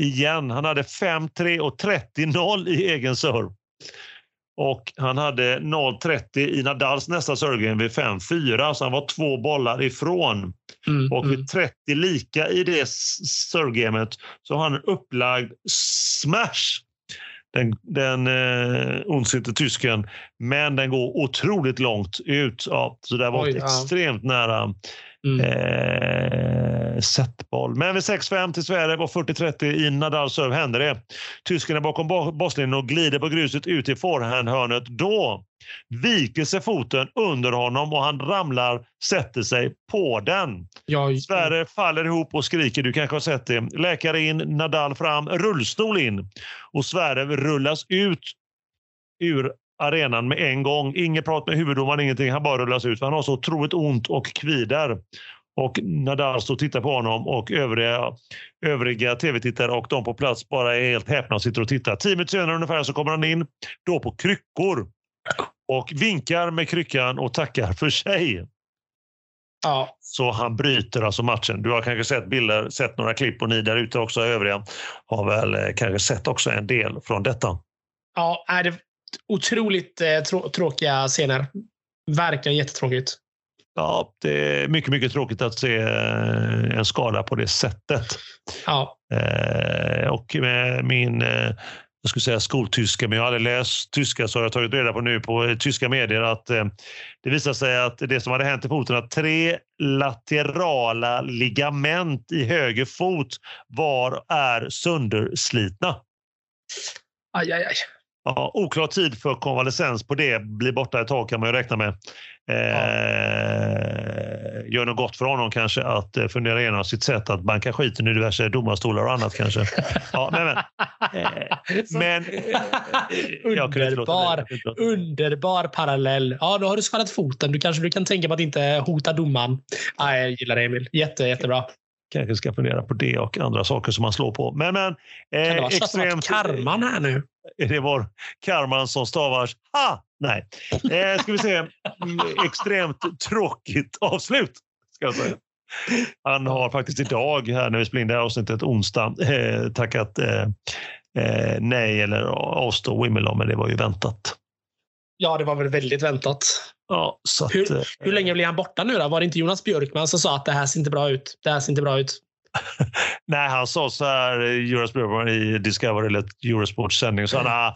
igen. Han hade 5-3 och 30-0 i egen serve. Och han hade 0-30 i Nadals nästa servegame vid 5-4, så han var två bollar ifrån. Mm, och vid mm. 30 lika i det servegamet så har han en upplagd smash den, den eh, ondsinte tysken. Men den går otroligt långt ut. Ja, så det var Oj, extremt ja. nära mm. eh, setboll. Men vid 6-5 till Sverige och 40-30 i Nadals serve händer det. Tysken är bakom bosslinjen och glider på gruset ut i forehandhörnet. Då viker sig foten under honom och han ramlar, sätter sig på den. Ja, Sverre faller ihop och skriker. Du kanske har sett det. Läkare in, Nadal fram, rullstol in och Sverre rullas ut ur arenan med en gång. Inget prat med huvuddomaren, ingenting. Han bara rullas ut. Han har så otroligt ont och kvider. Och Nadal står och tittar på honom och övriga, övriga tv-tittare och de på plats bara är helt häpna och sitter och tittar. Tio minuter senare ungefär så kommer han in, då på kryckor och vinkar med kryckan och tackar för sig. Ja. Så han bryter alltså matchen. Du har kanske sett bilder, sett några klipp och ni där ute också övriga har väl eh, kanske sett också en del från detta. Ja, det otroligt eh, trå tråkiga scener. Verkligen jättetråkigt. Ja, det är mycket, mycket tråkigt att se eh, en skada på det sättet. Ja. Eh, och med min eh, jag skulle säga skoltyska, men jag har aldrig läst tyska så har jag tagit reda på nu på tyska medier att eh, det visar sig att det som hade hänt i foten att tre laterala ligament i höger fot var är sönderslitna. Aj, aj, aj. Ja, oklar tid för konvalescens på det. Blir borta ett tag kan man ju räkna med. Eh, gör nog gott för honom kanske att eh, fundera igenom sitt sätt att banka skiten i diverse domarstolar och annat kanske. Ja, men, men, eh, men eh, underbar, underbar parallell. Ja, då har du skadat foten. Du kanske du kan tänka på att inte hota domaren. Ja, jag gillar det Emil. Jätte, jättebra kanske ska fundera på det och andra saker som man slår på. Men, men, eh, kan det vara extremt, karman här nu? Det var karman som stavas ha. Nej, eh, ska vi se. Mm, extremt tråkigt avslut. Ska jag säga. Han har faktiskt idag, här när vi spelar in det här avsnittet, onsdag, eh, tackat eh, eh, nej eller avstå Wimbledon, men det var ju väntat. Ja, det var väl väldigt väntat. Ja, att, hur, eh, hur länge blir han borta nu då? Var det inte Jonas Björkman som sa att det här ser inte bra ut? Det här ser inte bra ut. [laughs] Nej, han sa så här Eurosport i Discovery eller Eurosports sändning. Så han, ah,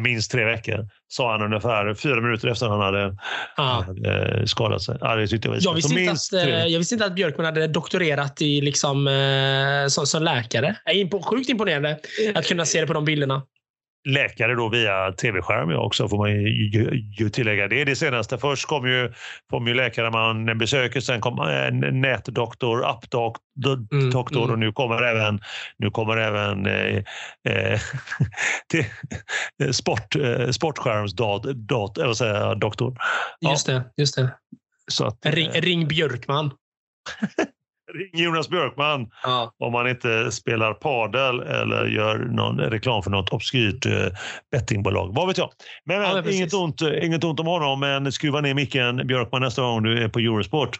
minst tre veckor, sa han ungefär fyra minuter efter han hade, ah. hade skadat sig. Ja, det tyckte jag, jag, visste inte att, tre. jag visste inte att Björkman hade doktorerat i liksom, eh, som, som läkare. Sjukt imponerande att kunna se det på de bilderna läkare då via tv-skärm också får man ju, ju tillägga. Det är det senaste. Först kom ju, kom ju läkare man besöker, sen kom en nätdoktor, appdoktor mm, mm. och nu kommer även, nu kommer även eh, eh, [laughs] till, sport, eh, sportskärmsdoktor. Ja. Just det. Just det. Så att, ring, eh, ring Björkman. [laughs] Ring Jonas Björkman ja. om man inte spelar padel eller gör någon reklam för något obskyrt eh, bettingbolag. Vad vet jag. Men, ja, men inget, ont, inget ont om honom, men skruva ner micken Björkman nästa gång du är på Eurosport.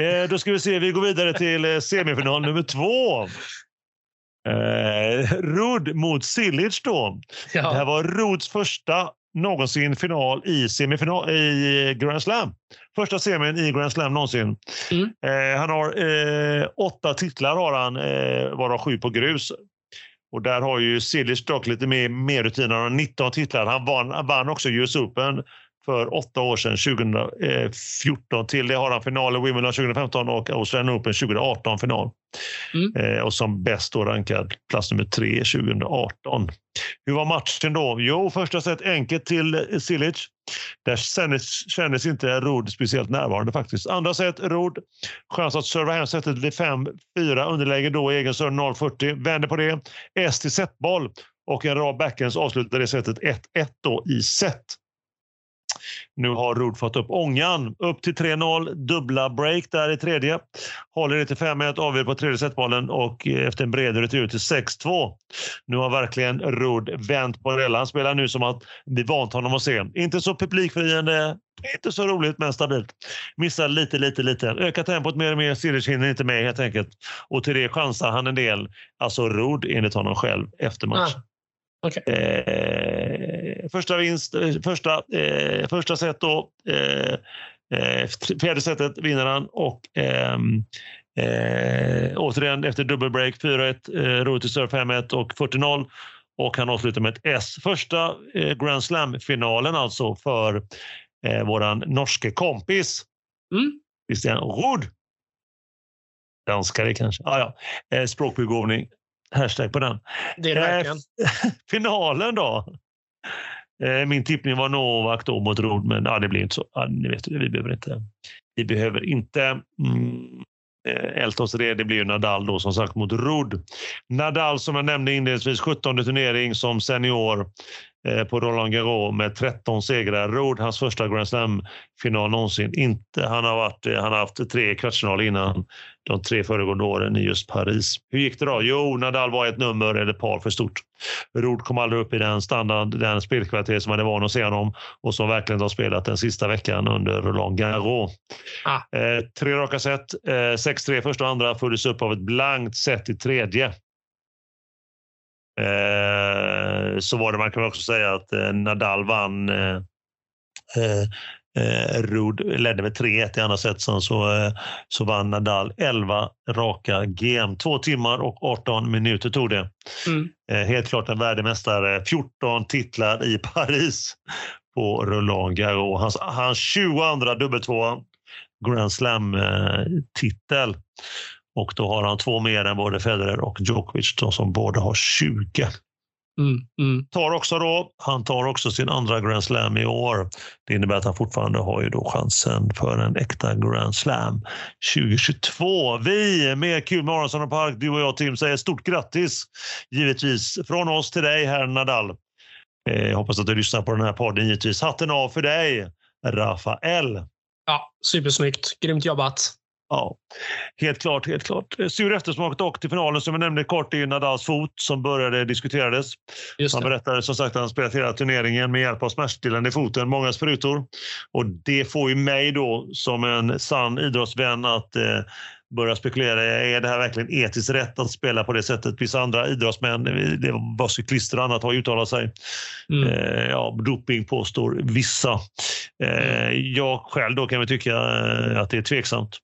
Eh, då ska vi se, vi går vidare till eh, semifinal nummer två. Eh, Rud mot Silic då. Ja. Det här var Ruds första någonsin final i semifinal i Grand Slam. Första semin i Grand Slam någonsin. Mm. Eh, han har eh, åtta titlar, har han, eh, varav sju på grus. Och där har ju Cilic dock lite mer, mer rutin. Han har 19 titlar. Han vann, vann också US Open för åtta år sedan, 2014. Till det har han final i Wimbledon 2015 och Australian Open 2018 final. Mm. Eh, och som bäst då rankad plats nummer tre 2018. Hur var matchen då? Jo, första set enkelt till Silic. Där kändes, kändes inte Rod speciellt närvarande faktiskt. Andra set, Rod. Chans att serva hem setet vid 5-4. Underläge då, egen serve 0-40. Vänder på det. S till setboll och en rad backhands avslutar det setet 1-1 då i set. Nu har Rud fått upp ångan. Upp till 3-0, dubbla break där i tredje. Håller det till 5-1, avgör på tredje setbollen och efter en bred retur till 6-2. Nu har verkligen Rud vänt på det Han spelar nu som att vi vant honom att se. Inte så publikfriande, inte så roligt men stabilt. Missar lite, lite, lite. Ökar tempot mer och mer. Siric hinner inte med helt enkelt. Och till det chansar han en del. Alltså Rud enligt honom själv efter matchen. Ah. Okay. Eh, första vinst, eh, första, eh, första set då. Eh, eh, fjärde setet vinner han och ehm, eh, återigen efter dubbelbreak 4-1, eh, roligt till surf 5-1 och 40-0. och han avslutar med ett S. Första eh, Grand Slam-finalen alltså för eh, våran norske kompis. Mm. Han Rud? Danskare kanske. Ah, ja. eh, språkbegåvning. Hashtag på den. Det är det. Eh, [laughs] finalen då? Eh, min tippning var Novak då mot Rod, men ja, det blir inte så. Ja, ni vet, vi behöver inte. Vi behöver inte mm, eh, älta oss det. Det blir ju Nadal då som sagt mot Rod. Nadal som jag nämnde inledningsvis, 17 turnering som senior på Roland Garros med 13 segrar. Rod, hans första Grand Slam-final någonsin. Inte, han, har varit, han har haft tre kvartsfinaler innan de tre föregående åren i just Paris. Hur gick det då? Jo, Nadal var ett nummer eller par för stort. Rod kom aldrig upp i den standard, den spelkvalitet som man är van att se honom och som verkligen har spelat den sista veckan under Roland Garros. Ah. Eh, tre raka set, eh, 6-3 första och andra följdes upp av ett blankt set i tredje. Eh, så var det, man kan också säga att eh, Nadal vann eh, eh, Eh, Rud ledde med 3-1 i andra set, sen så, eh, så vann Nadal 11 raka GM. Två timmar och 18 minuter tog det. Mm. Eh, helt klart en värdemästare. 14 titlar i [laughs] Paris på Roland Garros. Hans, hans 22 dubbeltvåa Grand Slam-titel. Och då har han två mer än både Federer och Djokovic då, som båda har 20. Mm, mm. Tar också då, han tar också sin andra Grand Slam i år. Det innebär att han fortfarande har ju då chansen för en äkta Grand Slam 2022. Vi med Kul med Aronsson och Park, du och jag Tim, säger stort grattis givetvis från oss till dig herr Nadal. Eh, jag hoppas att du lyssnar på den här podden givetvis. Hatten av för dig Rafael. Ja, supersnyggt. Grymt jobbat. Ja, helt klart. helt klart. Sur eftersmak dock till finalen som jag nämnde kort är Nadals fot som började diskuterades. Han berättade som sagt att han spelat hela turneringen med hjälp av smärtstillande i foten, många sprutor. Och det får ju mig då som en sann idrottsvän att eh, börja spekulera. Är det här verkligen etiskt rätt att spela på det sättet? Vissa andra idrottsmän, det var cyklister och annat, har uttalat sig. Mm. Eh, ja, doping påstår vissa. Eh, jag själv då kan väl tycka eh, att det är tveksamt.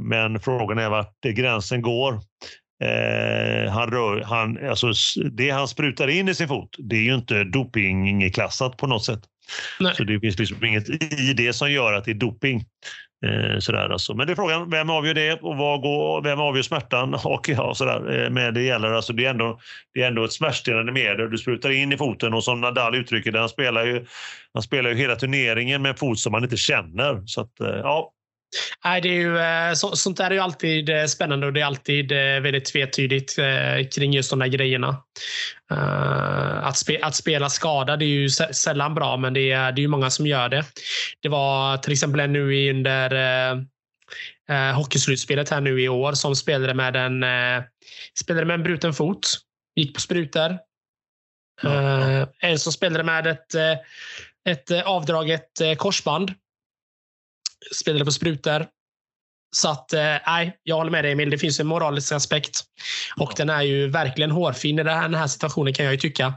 Men frågan är vart gränsen går. Eh, han rör, han, alltså, det han sprutar in i sin fot, det är ju inte dopingklassat på något sätt. Nej. Så det finns liksom inget i det som gör att det är doping. Eh, sådär alltså. Men det är frågan, vem avgör det och vad går, vem avgör smärtan? [laughs] Och ja, sådär, eh, med det gäller alltså, det är ändå, det är ändå ett smärtstillande medel du sprutar in i foten och som Nadal uttrycker det, han spelar ju, han spelar ju hela turneringen med en fot som han inte känner. Så att, eh, ja, Nej, det är ju, eh, så, sånt där är ju alltid eh, spännande och det är alltid eh, väldigt tvetydigt kring just de där grejerna. Att, spe, att spela skadad är ju sä- sällan bra, men det är, det är ju många som gör det. Det var till exempel nu under eh, hockeyslutspelet här nu i år som spelade med en, spelade med en bruten fot. Gick på sprutor. Ja, ja. En som spelade med ett, ett avdraget korsband spelade på sprutor. Så att, eh, nej, jag håller med dig Emil. Det finns en moralisk aspekt. Och den är ju verkligen hårfin i den här, situationen kan jag ju tycka.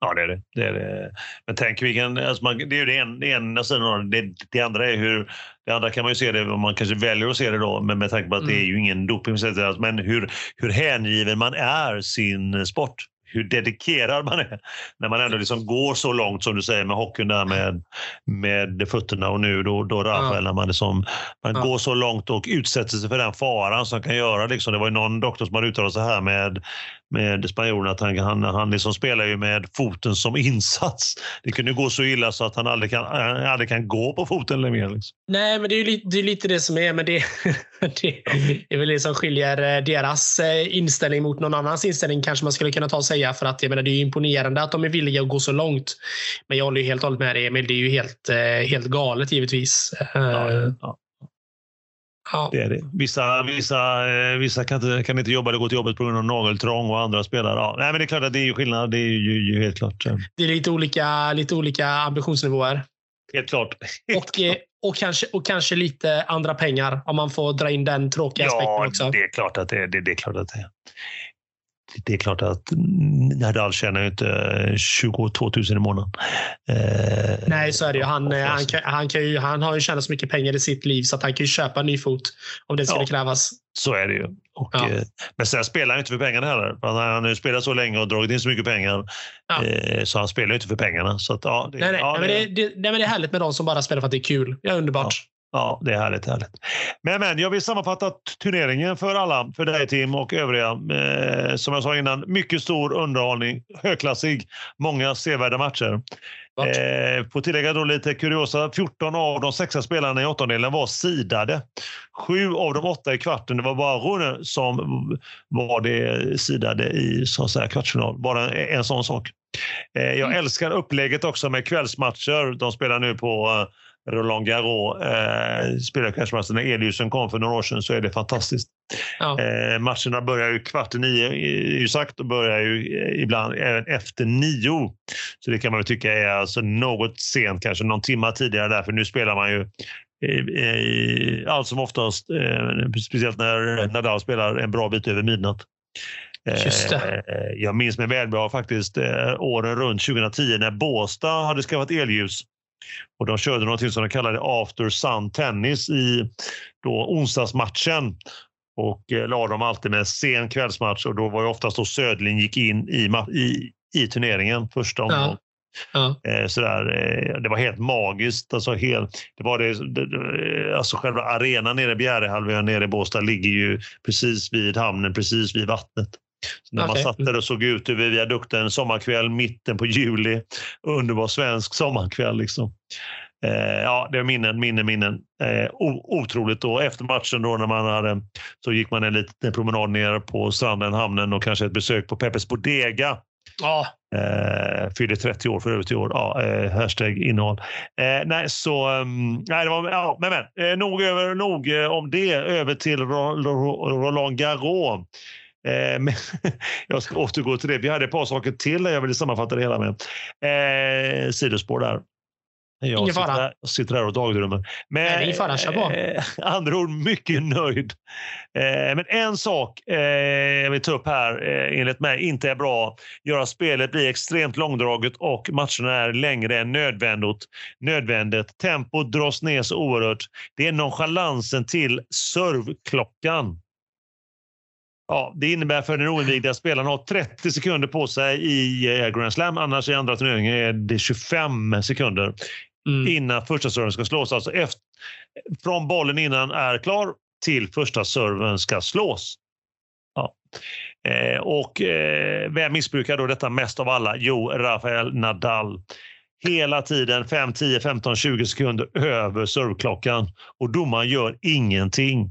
Ja, det är det. det, är det. Men tänk vilken... Alltså man, det är ju det en- det ena sidan av det. det. Det andra är hur... Det andra kan man ju se det, om man kanske väljer att se det då, men med tanke på att det Mm. är ju ingen doping. Men hur, hur hängiven man är sin sport. Hur dedikerad man är. När man ändå liksom går så långt som du säger med hockeyn där med, med fötterna och nu då, då Rafael, när man, liksom, man Ja. går så långt och utsätter sig för den faran som kan göra. Liksom, det var ju någon doktor som hade uttalat sig här med med spanjorerna att han, han, han liksom spelar ju med foten som [laughs] insats. Det kunde gå så illa så att han aldrig kan, han aldrig kan gå på foten längre. mer. Liksom. Nej, men det är ju lite det, är lite det som är. Men det, [laughs] det är väl det som skiljer eh, deras eh, inställning mot någon annans inställning kanske man skulle kunna ta och säga. För att jag menar, det är ju imponerande att de är villiga att gå så långt. Men jag håller ju helt och hållet med dig Emil. Det är ju helt, eh, helt galet givetvis. Ja, ja, ja. det är det. Vissa, vissa, eh, vissa kan, inte, kan inte jobba eller gå till jobbet på grund av nageltrång och andra spelar. Ja. Nej, men det är klart att det är skillnad. Det är ju, ju helt klart. eh, Det är lite olika, lite olika ambitionsnivåer. Helt klart. [laughs] Och, eh, och, kanske, och kanske lite andra pengar om man får dra in den tråkiga aspekten Ja, också. det är klart att det är. Det, det är klart att det är. Det är klart att Nadal tjänar ju inte 22 000 i månaden. Eh, Nej, så är det ju. Han, han, kan, han, kan ju, han har ju tjänat så mycket pengar i sitt liv så att han kan ju köpa en ny fot om det skulle ja, krävas. Så är det ju. Och, ja. eh, men sen spelar han inte för pengarna heller. Han har nu spelat så länge och dragit in så mycket pengar. Ja. Eh, så han spelar inte för pengarna. Så att, ja, det, nej, nej, ja, det, men det, det, nej, men det är härligt med de som bara spelar för att det är kul. Det är underbart. Ja, det är härligt. härligt. Men, men jag vill sammanfatta turneringen för alla, för dig Tim och övriga. Eh, som jag sa innan, mycket stor underhållning, högklassig, många sevärda matcher. Eh, på tillägga då lite kuriosa, 14 av de sexa spelarna i åttondelen var sidade. Sju av de åtta i kvarten, det var bara Rune som var det sidade i så att säga, kvartsfinal. Bara en, en sån sak. Eh, jag mm. älskar upplägget också med kvällsmatcher. De spelar nu på eh, Roland Garros eh, spelar kanske när Eliusen kom för några år sedan så är det fantastiskt. Ja. Eh, matcherna börjar ju kvart i nio, är ju sagt, och börjar ju eh, ibland även efter nio. Så det kan man tycka är alltså något sent, kanske någon timme tidigare där, för nu spelar man ju allt som oftast, eh, speciellt när Nadal spelar en bra bit över midnatt. Just det. Eh, jag minns mig väl bra faktiskt eh, åren runt 2010 när Båstad hade skaffat elljus och de körde något som de kallade After Sun Tennis i då onsdagsmatchen. Och eh, la dem alltid med sen kvällsmatch och då var det oftast då Södling gick in i, i, i turneringen första omgången. Ja. Ja. Eh, sådär, eh, det var helt magiskt. Alltså helt, det var det, det, alltså själva arenan nere i Bjärehalvön nere i Båstad ligger ju precis vid hamnen, precis vid vattnet. När okay. man satt där och såg ut över viadukten sommarkväll, mitten på juli. Underbar svensk sommarkväll. Liksom. Eh, ja, det är minnen, minnen, minnen. Eh, otroligt. Då. Efter matchen då när man hade, så gick man en liten promenad ner på stranden, hamnen och kanske ett besök på Peppes Bodega. Ja. Eh, fyllde 30 år för övrigt i år. Ja, eh, hashtag innehåll. Eh, nej, så... Um, nej, det var, ja, men, men, eh, nog, över, nog eh, om det. Över till Roland Garros. Eh, men [laughs] jag ska återgå till det. Vi hade ett par saker till jag ville sammanfatta det hela med. Eh, sidospår där. Jag ingen fara. Sitter, jag sitter här och dagdrömmer. Men, Nej, ingen fara, kör på. Eh, [laughs] andra ord, mycket nöjd. Eh, men en sak eh, jag vill ta upp här, eh, enligt mig, inte är bra. Gör att spelet blir extremt långdraget och matcherna är längre än nödvändigt. nödvändigt. Tempot dras ner så oerhört. Det är nonchalansen till servklockan. Ja, det innebär för den oinvigda spelaren har 30 sekunder på sig i eh, Grand Slam. Annars i andra turneringen är det 25 sekunder mm. innan första serven ska slås. Alltså efter, från bollen innan är klar till första serven ska slås. Ja. Eh, och eh, vem missbrukar då detta mest av alla? Jo, Rafael Nadal. Hela tiden 5, 10, 15, 20 sekunder över servklockan och domaren gör ingenting.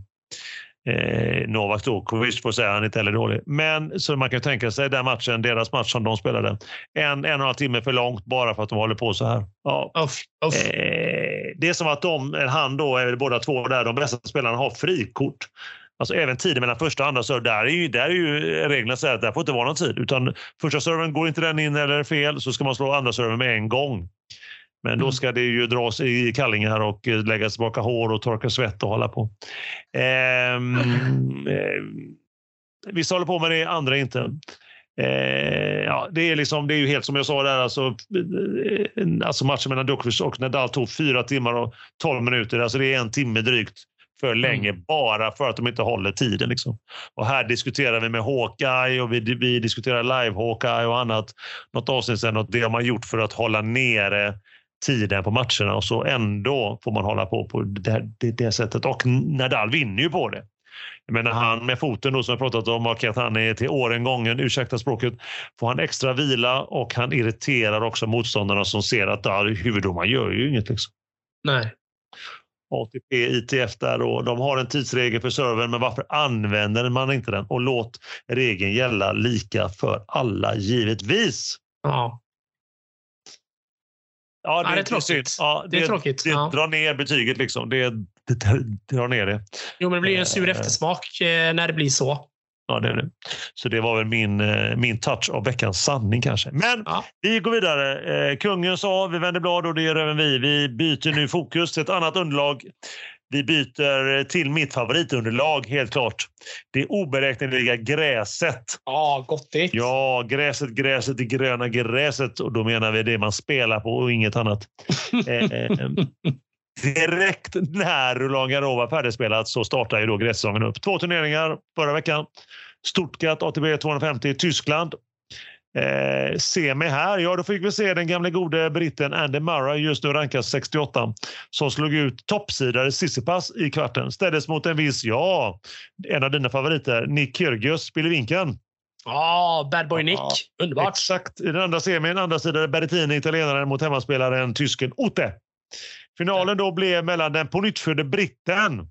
Eh, Novak Djokovic får säga, han är inte heller dålig. Men så man kan tänka sig den matchen, deras match som de spelade. En, en och en halv timme för långt bara för att de håller på så här. Ja. Uff, uff. Eh, det är som att de, han då, eller båda två där, de bästa spelarna har frikort. Alltså även tiden mellan första och andra serve, där är ju, där är ju reglerna så att det får inte vara någon tid. Utan första serven, går inte den in eller fel så ska man slå andra serven med en gång. Men då mm. ska det ju dras i kallingar och läggas tillbaka hår och torka svett och hålla på. Ehm, [laughs] eh, vissa håller på med det, andra inte. Eh, ja, det, är liksom, det är ju helt som jag sa där, alltså, eh, alltså matchen mellan Djokovic och Nadal tog fyra timmar och tolv minuter. Alltså det är en timme drygt för länge mm. bara för att de inte håller tiden. Liksom. Och här diskuterar vi med Hawkeye och vi, vi diskuterar live Hawkeye och annat. Något avsnitt sedan och det har man gjort för att hålla nere tiden på matcherna och så ändå får man hålla på på det, det, det sättet. Och Nadal vinner ju på det. Jag menar, han med foten då, som jag pratat om och att han är till åren gången, ursäkta språket, får han extra vila och han irriterar också motståndarna som ser att ja, huvuddomaren gör ju inget. Liksom. Nej. ATP, ITF där och de har en tidsregel för servern, men varför använder man inte den? Och låt regeln gälla lika för alla givetvis. Ja. Ja, det, ja, det är tråkigt. Ja, det, det, är tråkigt. Det ja. drar ner betyget. Liksom. Det, det, drar ner det. Jo, men det blir en sur eh. eftersmak eh, när det blir så. Ja, det är det. Så det var väl min, eh, min touch av veckans sanning kanske. Men ja. vi går vidare. Kungen sa vi vänder blad och det gör även vi. Vi byter nu fokus till ett annat underlag. Vi byter till mitt favoritunderlag, helt klart. Det oberäkneliga gräset. Ja, gottigt. Ja, gräset, gräset, det gröna gräset. Och då menar vi det man spelar på och inget annat. [laughs] eh, direkt när Roland Garros var färdigspelat så startar ju då grässäsongen upp. Två turneringar förra veckan. Stuttgart ATB 250 i Tyskland. Eh, semi här, ja då fick vi se den gamle gode britten Andy Murray, just nu rankad 68, som slog ut toppsidare Sissipas i kvarten. Ställdes mot en viss, ja, en av dina favoriter, Nick Kyrgios, Spillevinken. Ja, oh, Bad Boy Nick. Ja, Underbart. Exakt. I den andra semin, andra sidan Berrettini, italienaren mot hemmaspelaren tysken Otte. Finalen då blev mellan den pånyttfödde britten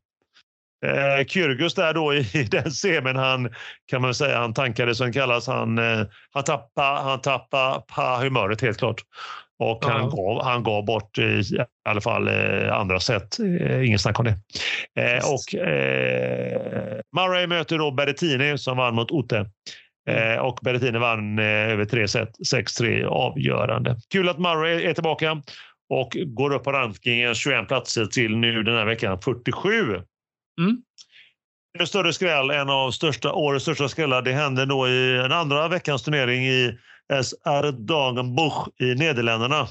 Eh, Kyrgios där då i, i den semin, han kan man säga, han tankade som kallas. Han, eh, han tappade han tappa på humöret helt klart. Och ja. han, gav, han gav bort i alla fall eh, andra sätt. Eh, ingen snack om det. Eh, och eh, Murray möter då Berrettini som vann mot Otte. Mm. Eh, och Berrettini vann eh, över tre set, 6-3 avgörande. Kul att Murray är tillbaka och går upp på rankingen 21 platser till nu den här veckan 47. Mm. En större skräll, en av största, årets största skrällar, det hände då i en andra veckans turnering i SR Dagenbuch i Nederländerna.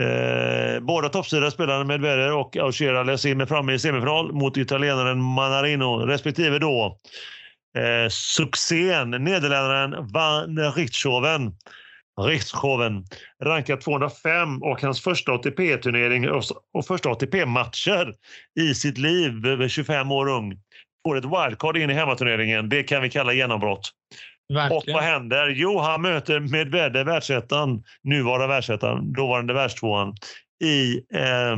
Eh, båda toppsidorna, spelade Medvedev och Aucher in framme i semifinal mot italienaren Manarino respektive då eh, succén nederländaren Van Richthoven Richthoven rankad 205 och hans första ATP-turnering och första ATP-matcher i sitt liv, över 25 år ung. Får ett wildcard in i hemmaturneringen. Det kan vi kalla genombrott. Verkligen. Och vad händer? Jo, han möter Medvedev, världsettan, nuvarande världsettan, dåvarande världstvåan, i, eh,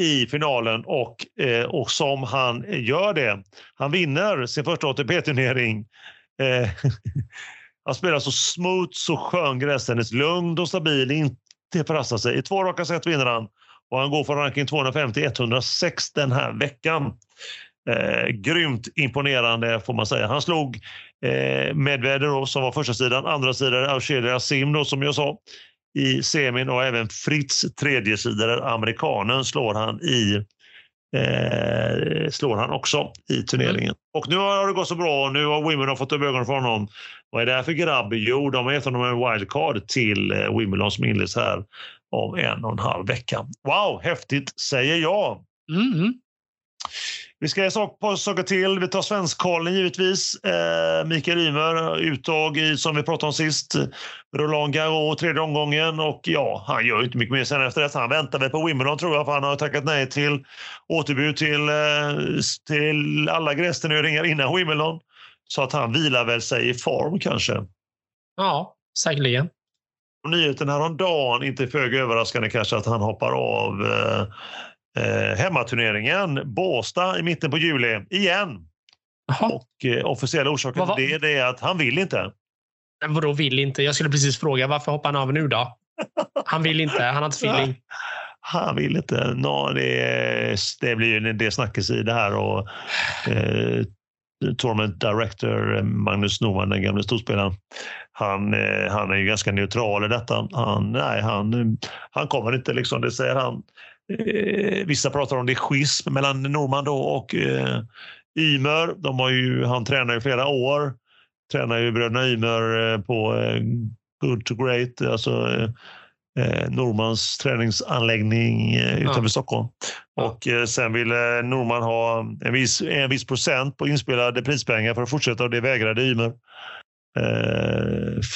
i finalen och, eh, och som han gör det. Han vinner sin första ATP-turnering. Eh, [laughs] Han spelar så smooth, så skön grästennis. Lugn och stabil, inte förhastar sig. I två raka set vinner han och han går från ranking 250 till 106 den här veckan. Eh, grymt imponerande får man säga. Han slog eh, Medvedev som var första sidan, andra sidan Auchelia Sim då, som jag sa i semin och även Fritz tredje sidan amerikanen slår han i eh, slår han också i turneringen. Mm. Och nu har det gått så bra nu har Wimbledon fått upp ögonen för honom. Vad är det här för grabb? Jo, de har gett honom en wildcard till eh, Wimbledon som inleds här om en och en halv vecka. Wow, häftigt säger jag. Mm. Vi ska ett saker till. Vi tar Svenskkollen givetvis. Eh, Mikael Ymer, uttag i, som vi pratade om sist. Roland Garros tredje omgången och ja, han gör inte mycket mer sen efter det. Han väntar väl på Wimbledon tror jag, för han har tackat nej till återbud till, eh, till alla grästurneringar innan Wimbledon. Så att han vilar väl sig i form kanske. Ja, säkerligen. Nyheten häromdagen, inte föga överraskande kanske, att han hoppar av eh, eh, hemmaturneringen Båstad i mitten på juli igen. Aha. Och eh, officiella orsaken till det, det är att han vill inte. Men vadå vill inte? Jag skulle precis fråga varför hoppar han av nu då? Han vill inte, han har inte feeling. [laughs] Han vill inte. No, det, det blir ju en del snackis i det här. Och, eh, Tournament Director Magnus Norman, den gamle storspelaren, han, eh, han är ju ganska neutral i detta. Han, nej, han, han kommer inte, liksom, det säger han. Eh, vissa pratar om det schism mellan Norman då och eh, Ymer. De har ju, han tränar i flera år. Tränar ju bröderna Ymer eh, på eh, Good to Great, alltså eh, eh Normans träningsanläggning utanför ja. Stockholm. Och eh, sen ville Norman ha en viss, en viss procent på inspelade prispengar för att fortsätta och det vägrade Ymer.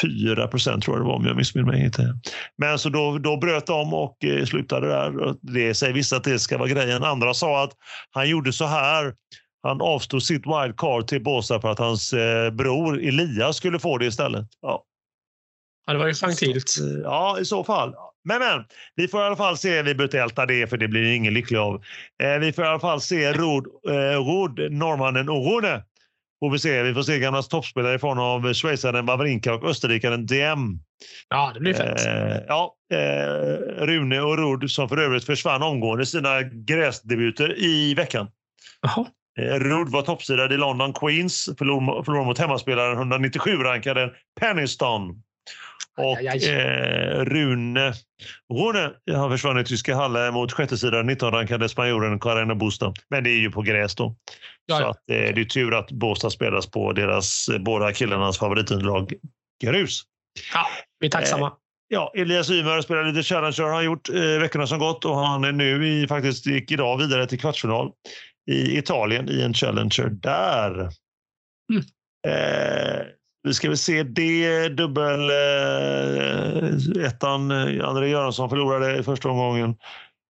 4 eh, procent tror jag det var om jag missminner mig inte. Men så då, då bröt de och eh, slutade där. Det säger vissa att det ska vara grejen. Andra sa att han gjorde så här. Han avstod sitt wildcard till Båstad för att hans eh, bror Elias skulle få det istället. Ja. Ja, det var ju gentilt. Ja, i så fall. Men, men, vi får i alla fall se, vi behöver älta det för det blir ingen lycklig av. Vi får i alla fall se Rod, eh, Rod norrmannen Orone Får vi, se. vi får se gamla toppspelare i form av schweizaren Wawrinka och österrikaren DM. Ja, det blir fett. Eh, ja, eh, Rune och Rud som för övrigt försvann omgående sina gräsdebuter i veckan. Jaha. Eh, Rud var toppsidad i London Queens, förlorade mot hemmaspelaren 197 rankade Penniston. Och eh, Rune, Rune har försvunnit till tyska Halle mot sjätte sidan 19-rankade spanjoren Carreno Busta. Men det är ju på gräs då. Ja, Så att, eh, det är tur att Båstad spelas på deras, båda killarnas favoritunderlag grus. Ja, vi är tacksamma. Eh, Ja, Elias Ymer spelar lite Challenger har han gjort eh, veckorna som gått och han är nu i, faktiskt gick idag vidare till kvartsfinal i Italien i en Challenger där. Mm. Eh, vi ska väl se det dubbel eh, ettan. Eh, André Göransson förlorade i första omgången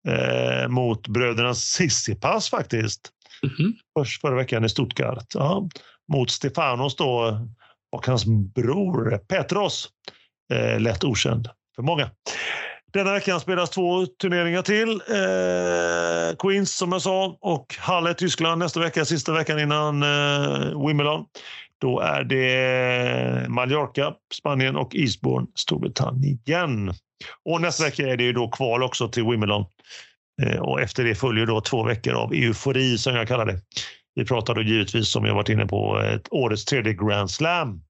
eh, mot bröderna Sissipas faktiskt. Mm -hmm. Först förra veckan i Stuttgart. Ja, mot Stefanos då och hans bror Petros eh, lätt okänd för många. Denna veckan spelas två turneringar till. Eh, Queens som jag sa och Halle Tyskland nästa vecka, sista veckan innan eh, Wimbledon. Då är det Mallorca, Spanien och Eastbourne, Storbritannien. Och nästa vecka är det ju då kval också till Wimbledon. Eh, och efter det följer då två veckor av eufori som jag kallar det. Vi pratar då givetvis, som jag varit inne på, ett årets tredje Grand Slam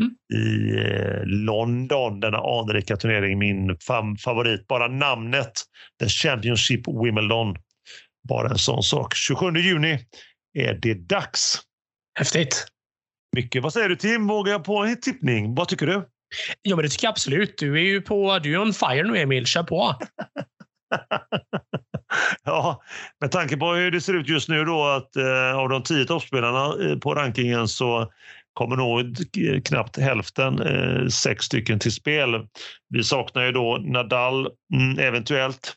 Mm. i eh, London, denna anrika turnering. Min favorit. Bara namnet, The Championship Wimbledon. Bara en sån sak. 27 juni är det dags. Häftigt. Mycket. Vad säger du Tim? Vågar jag på en tippning? Vad tycker du? Ja, men det tycker jag absolut. Du är ju på, du är on fire nu Emil. Kör på. [laughs] ja, med tanke på hur det ser ut just nu då att eh, av de tio toppspelarna eh, på rankingen så kommer nog knappt hälften, eh, sex stycken till spel. Vi saknar ju då Nadal, mm, eventuellt.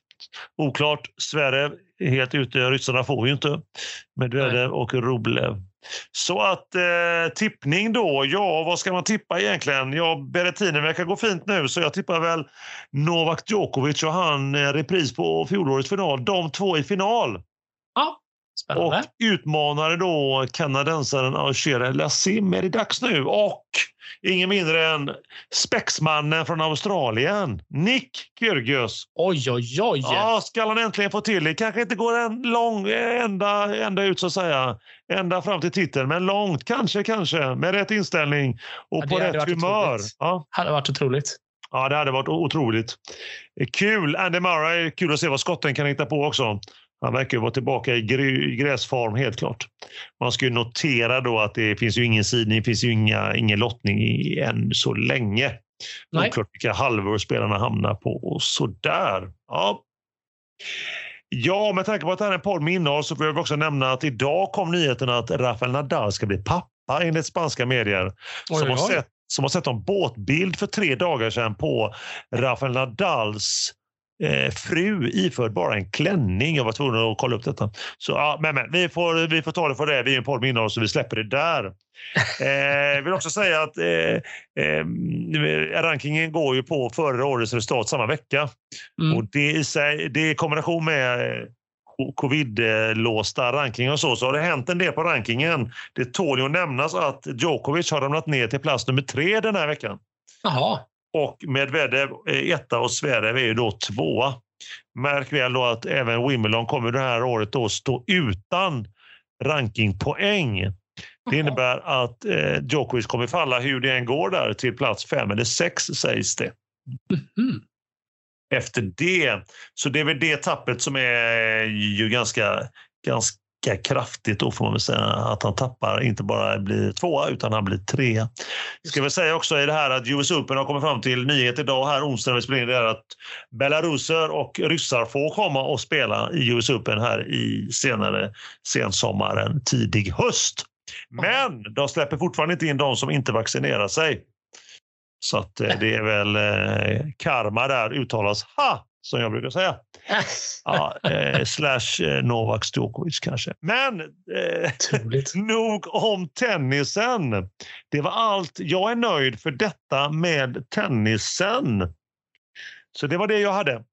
Oklart. Sverre helt ute. Ryssarna får ju inte. Medvedev och Rublev. Så att eh, tippning då. Ja, vad ska man tippa egentligen? Ja, Berrettini verkar gå fint nu så jag tippar väl Novak Djokovic och han eh, repris på fjolårets final. De två i final. Ja, Spännande. Och utmanare då kanadensaren Alger Lassim är det dags nu. Och ingen mindre än spexmannen från Australien, Nick Kyrgios. Oj, oj, oj! Ja, ska han äntligen få till det. Kanske inte går en lång, ända, ända ut så att säga, ända fram till titeln, men långt kanske, kanske, med rätt inställning och ja, på rätt humör. Det Ja. hade varit otroligt. Ja, det hade varit otroligt. Kul! Andy Murray, kul att se vad skotten kan hitta på också. Han verkar vara tillbaka i gräsform helt klart. Man ska ju notera då att det finns ju ingen sidning, det finns ju inga, ingen lottning än så länge. Nej. Oklart vilka halvor spelarna hamnar på och sådär. Ja. Ja, med tanke på att det här är en podd med innehåll så får jag också nämna att idag kom nyheten att Rafael Nadal ska bli pappa enligt spanska medier. Oj, som, har sett, som har sett en båtbild för tre dagar sedan på Rafael Nadals eh, fru iförd bara en klänning. Jag var tvungen att kolla upp detta. Så, ja, men, men, vi, får, vi får ta det för det. Vi är en podd med innehåll så vi släpper det där. [laughs] Eh, jag vill också säga att eh, eh, rankingen går ju på förra årets resultat samma vecka. Mm. Och det i sig, det i kombination med eh, covid-låsta rankingar och så, så har det hänt en del på rankingen. Det tål ju att nämnas att Djokovic har ramlat ner till plats nummer tre den här veckan. Jaha. Och Medvedev etta och Zverev är ju då tvåa. Märk väl då att även Wimbledon kommer det här året då stå utan rankingpoäng. Det innebär att eh, Djokovic kommer falla hur det än går där till plats fem eller sex sägs det. Mm. Efter det. Så det är väl det tappet som är ju ganska, ganska kraftigt då får man väl säga att han tappar, inte bara blir tvåa utan han blir trea. Ska väl säga också i det här att US Open har kommit fram till nyhet idag här onsdag när vi spelar in det är att belaruser och ryssar får komma och spela i US Open här i senare sensommaren, tidig höst. Men de släpper fortfarande inte in de som inte vaccinerar sig. Så att eh, det är väl eh, karma där uttalas ha som jag brukar säga. [laughs] ja, eh, slash eh, Novak Djokovic kanske. Men eh, [laughs] nog om tennisen. Det var allt. Jag är nöjd för detta med tennisen. Så det var det jag hade.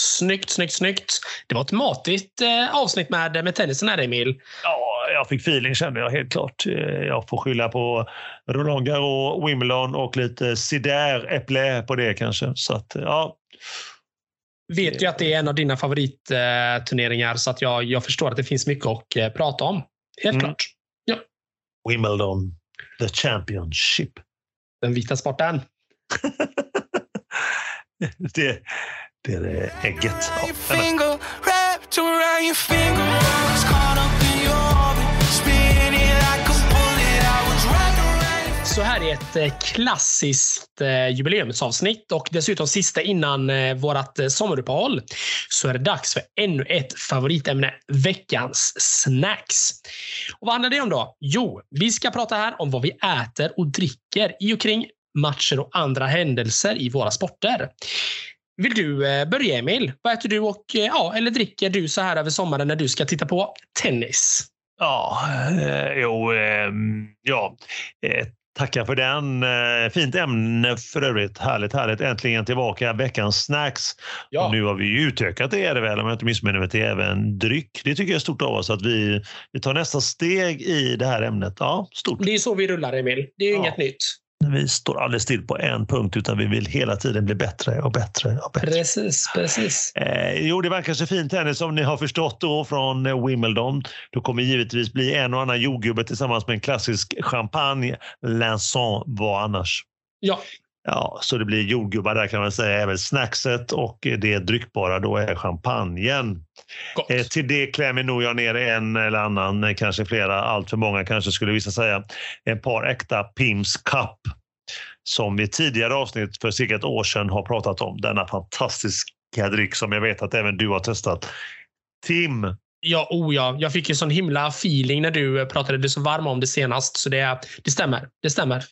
Snyggt, snyggt, snyggt. Det var ett matigt eh, avsnitt med, med tennisen här, Emil. Ja, jag fick feeling kände jag helt klart. Eh, jag får skylla på Roland Garros, Wimbledon och lite cider, äpple på det kanske. Så att, ja vet ju att det är en av dina favoritturneringar så att jag, jag förstår att det finns mycket att eh, prata om. Helt mm. klart. Ja. Wimbledon, the Championship. Den vita sporten. [laughs] det, det är det ägget. Ja, Så här är ett eh, klassiskt eh, jubileumsavsnitt och dessutom sista innan eh, vårt sommaruppehåll så är det dags för ännu ett favoritämne, veckans snacks. Och vad handlar det om då? Jo, vi ska prata här om vad vi äter och dricker i och kring matcher och andra händelser i våra sporter. Vill du börja Emil? Vad äter du och ja, eller dricker du så här över sommaren när du ska titta på tennis? Ja, eh, jo, eh, ja. Eh, Tackar för den. Eh, fint ämne för övrigt. Härligt, härligt. Äntligen tillbaka. Veckans snacks. Ja. Och nu har vi utökat det, är det väl, om jag inte missminner mig, till även dryck. Det tycker jag är stort av oss att vi, vi tar nästa steg i det här ämnet. Ja, stort. Det är så vi rullar, Emil. Det är ja. inget nytt. Vi står aldrig still på en punkt utan vi vill hela tiden bli bättre och bättre. Och bättre. Precis, precis. Eh, jo, det verkar så fint tennis som ni har förstått då från eh, Wimbledon. Då kommer givetvis bli en och annan jordgubbe tillsammans med en klassisk champagne. Lanson var annars. Ja. Ja, så det blir jordgubbar där kan man säga, även snackset och det dryckbara då är champagnen. Eh, till det klämmer nog jag ner en eller annan, kanske flera, allt för många kanske skulle vissa säga, ett par äkta Pims Cup som vi tidigare avsnitt för cirka ett år sedan har pratat om. Denna fantastiska dryck som jag vet att även du har testat. Tim, Ja, oh ja. Jag fick ju sån himla feeling när du pratade dig så varm om det senast. Så det, det stämmer. Det stämmer.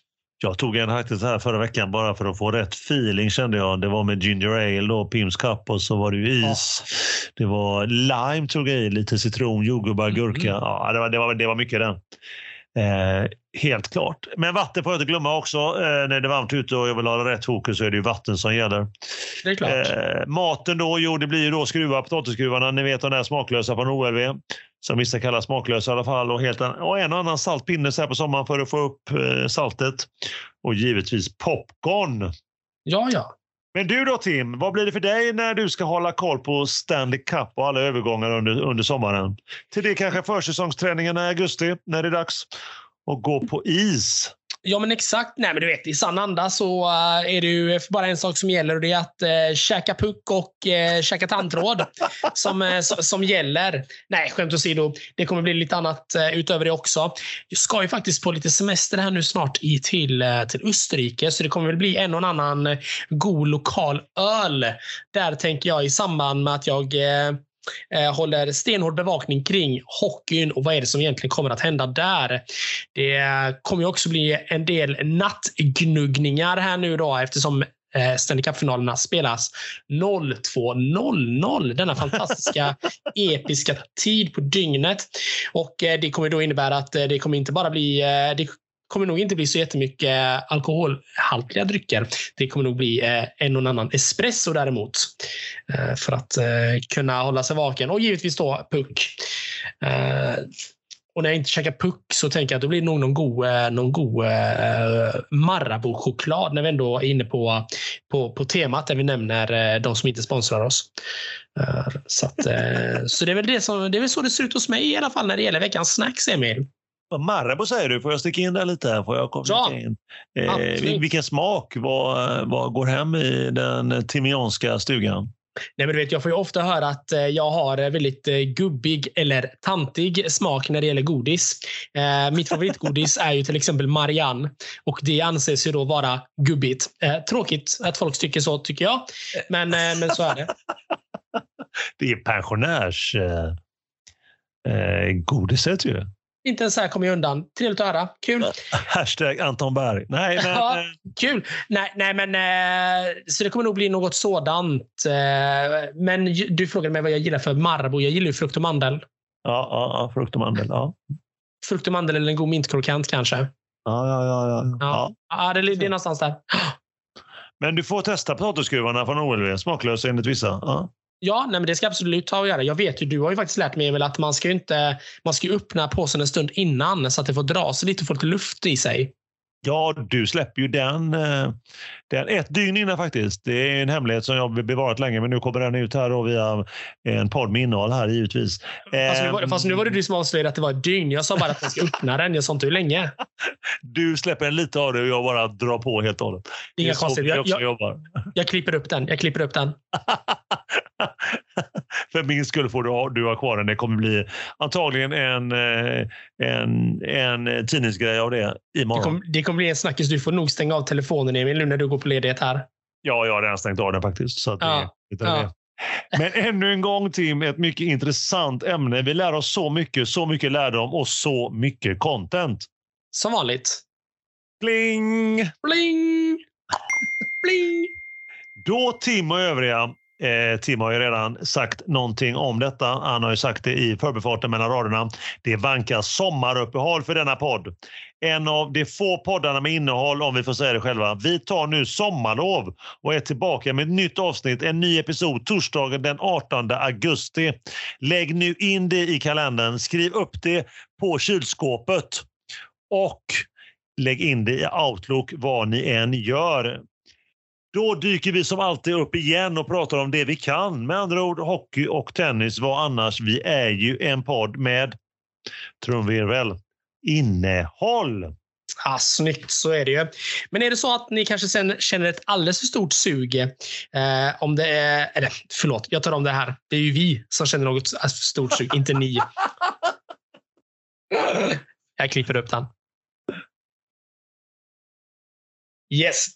Jag tog en faktiskt här förra veckan bara för att få rätt feeling kände jag. Det var med ginger ale och Pims Cup och så var det ju is. Ja. Det var lime tog jag i, lite citron, jordgubbar, gurka. Mm. Ja, det, var, det, var, det var mycket den. Eh, helt klart. Men vatten får jag inte glömma också. Eh, när det är varmt ute och jag vill ha rätt fokus så är det ju vatten som gäller. Det är klart. Eh, maten då, jo det blir ju då skruvar, potatisskruvarna. Ni vet de där smaklösa från OLV. Som vissa kallar smaklösa i alla fall. Och, helt en, och en och annan salt pinne så här på sommaren för att få upp eh, saltet. Och givetvis popcorn. Ja, ja. Men du då Tim, vad blir det för dig när du ska hålla koll på Stanley Cup och alla övergångar under, under sommaren? Till det kanske försäsongsträningen i augusti när det är dags att gå på is. Ja, men exakt. Nej, men du vet, I sann anda så uh, är det ju bara en sak som gäller och det är att uh, käka puck och uh, käka tandtråd [laughs] som, uh, som gäller. Nej, skämt åsido. Det kommer bli lite annat uh, utöver det också. Jag ska ju faktiskt på lite semester här nu snart i, till, till Österrike, så det kommer väl bli en och annan god lokal öl. Där tänker jag i samband med att jag eh, håller stenhård bevakning kring hockeyn och vad är det som egentligen kommer att hända där. Det kommer ju också bli en del nattgnuggningar här nu då eftersom eh, Stanley Cup-finalerna spelas 02.00. Denna fantastiska [laughs] episka tid på dygnet. Och eh, Det kommer då innebära att eh, det kommer inte bara bli det kommer nog inte bli så jättemycket eh, alkoholhaltiga drycker. Det kommer nog bli eh, en och annan espresso däremot. Eh, för att kunna hålla sig vaken. Och givetvis då puck. Och när jag inte käkar puck så tänker jag att det blir nog någon god, någon god Marabou-choklad när vi ändå är inne på, på, på temat där vi nämner de som inte sponsrar oss. Så, att, så det är väl det som, det är väl så det ser ut hos mig i alla fall när det gäller veckans snacks, Emil. Marabou säger du, får jag sticka in där lite? Här? Får jag komma in? Eh, vilken smak vad, vad går hem i den timianska stugan? Nej, men du vet, jag får ju ofta höra att eh, jag har väldigt eh, gubbig eller tantig smak när det gäller godis. Eh, mitt favoritgodis är ju till exempel Marianne och det anses ju då vara gubbigt. Eh, tråkigt att folk tycker så, tycker jag. Men, eh, men så är det. [laughs] det är pensionärs eh, godiset ju. Inte ens här kommer jag undan. Trevligt att höra. Kul. [laughs] Hashtag Anton Berg. Nej, [laughs] men, ja, kul. Nej, nej, men eh, så det kommer nog bli något sådant. Eh, men du frågade mig vad jag gillar för Marabou. Jag gillar ju frukt och mandel. Ja, ja, ja frukt och mandel. Ja. Frukt och mandel eller en god mintkrokant kanske. Ja, ja, ja. ja. ja. ja det, det är någonstans där. Men du får testa potatisskruvarna från OLV. Smaklösa enligt vissa. Ja. Ja, nej, men det ska absolut ha att göra. Jag vet ju, du har ju faktiskt lärt mig Emil, att man ska inte, man ska öppna påsen en stund innan så att det får dra sig lite och få lite luft i sig. Ja, du släpper ju den, eh, den ett dygn innan faktiskt. Det är en hemlighet som jag har bevarat länge, men nu kommer den ut här då via en podd med innehåll här givetvis. Fast nu, var, ehm. fast nu var det du som avslöjade att det var ett dygn. Jag sa bara att man ska öppna den. Jag sa inte hur länge. [laughs] Du släpper en lite av det och jag bara drar på helt och hållet. Inga konstigheter. Jag, jag, Jag klipper upp den. Jag klipper upp den. [laughs] [laughs] För min skull får du ha, du ha kvar den. Det kommer bli antagligen en, eh, en, en tidningsgrej av det imorgon. Det kommer, det kommer bli en snackis. Du får nog stänga av telefonen Emil nu när du går på ledighet här. Ja, jag har redan stängt av den faktiskt. Så ja. det, ja. Men ännu en gång Tim, ett mycket intressant ämne. Vi lär oss så mycket, så mycket lärdom och så mycket content. Som vanligt. Bling! Bling! Bling! [laughs] Då Tim och övriga Eh, Tim har ju redan sagt någonting om detta. Han har ju sagt det i förbifarten mellan raderna. Det vankas sommaruppehåll för denna podd. En av de få poddarna med innehåll, om vi får säga det själva. Vi tar nu sommarlov och är tillbaka med ett nytt avsnitt, en ny episod torsdagen den 18 augusti. Lägg nu in det i kalendern. Skriv upp det på kylskåpet och lägg in det i Outlook vad ni än gör. Då dyker vi som alltid upp igen och pratar om det vi kan. Med andra ord hockey och tennis. Vad annars? Vi är ju en podd med trumvirvel, innehåll. Ja, snyggt, så är det ju. Men är det så att ni kanske sen känner ett alldeles för stort sug? Eh, om det är, eller förlåt, jag tar om det här. Det är ju vi som känner något för stort sug, inte ni. Jag klipper upp den. Yes.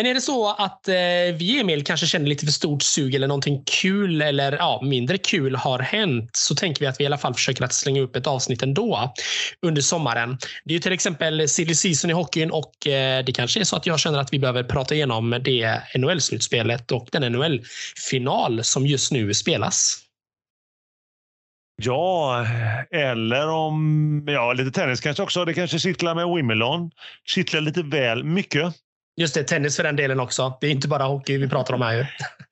Men är det så att eh, vi Emil kanske känner lite för stort sug eller någonting kul eller ja, mindre kul har hänt så tänker vi att vi i alla fall försöker att slänga upp ett avsnitt ändå under sommaren. Det är ju till exempel silly season i hockeyn och eh, det kanske är så att jag känner att vi behöver prata igenom det NHL-slutspelet och den NHL-final som just nu spelas. Ja, eller om ja, lite tennis kanske också. Det kanske kittlar med Wimbledon. Kittlar lite väl mycket. Just det, tennis för den delen också. Det är inte bara hockey vi pratar om här ju.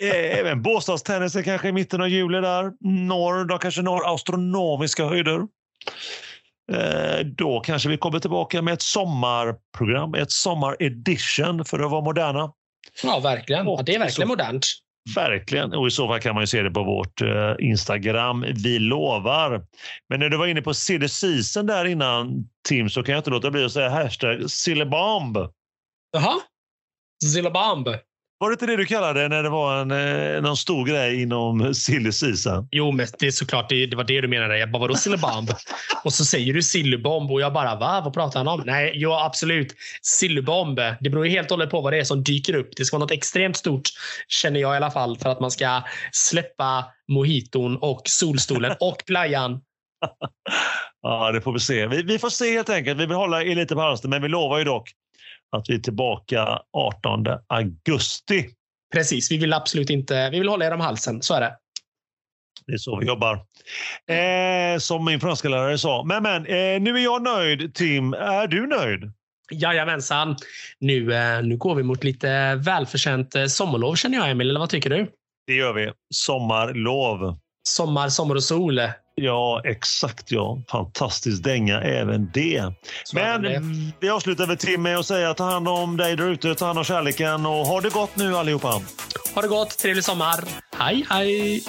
Eh, även Båstadstennis är kanske i mitten av juli där. Norr, då kanske når astronomiska höjder. Eh, då kanske vi kommer tillbaka med ett sommarprogram, ett sommaredition för att vara moderna. Ja, verkligen. Ja, det är verkligen modernt. Verkligen. Och i så fall kan man ju se det på vårt eh, Instagram. Vi lovar. Men när du var inne på silly season där innan, Tim, så kan jag inte låta bli att säga hashtag sillybomb. Jaha? Zillabamb. Var det inte det du kallade det när det var en, eh, någon stor grej inom silly season? Jo, men det är såklart det, det var det du menade. Jag bara, vadå sillybomb? och så säger du sillybomb och jag bara, va? Vad pratar han om? Nej, ja absolut. Sillybomb. Det beror ju helt och hållet på vad det är som dyker upp. Det ska vara något extremt stort, känner jag i alla fall, för att man ska släppa mojiton och solstolen [laughs] och playan. ja, det får vi se. Vi, vi, får se helt enkelt. Vi vill hålla er lite på halsen, men vi lovar ju dock att vi är tillbaka 18 augusti. Precis, vi vill absolut inte, vi vill hålla er om halsen, så är det. Det är så vi jobbar. Eh, som min franska lärare sa. Men, men eh, nu är jag nöjd. Tim, är du nöjd? Jajamensan. Nu, eh, nu går vi mot lite välförtjänt eh, sommarlov känner jag, Emil. Eller vad tycker du? Det gör vi. Sommarlov. Sommar, sommar och sol. Ja, exakt ja. Fantastisk dänga även det. Så Men det. vi avslutar väl Tim med att säga ta hand om dig där ute, ta hand om kärleken och ha det gott nu allihopa. Ha det gott, trevlig sommar. Hej, hej!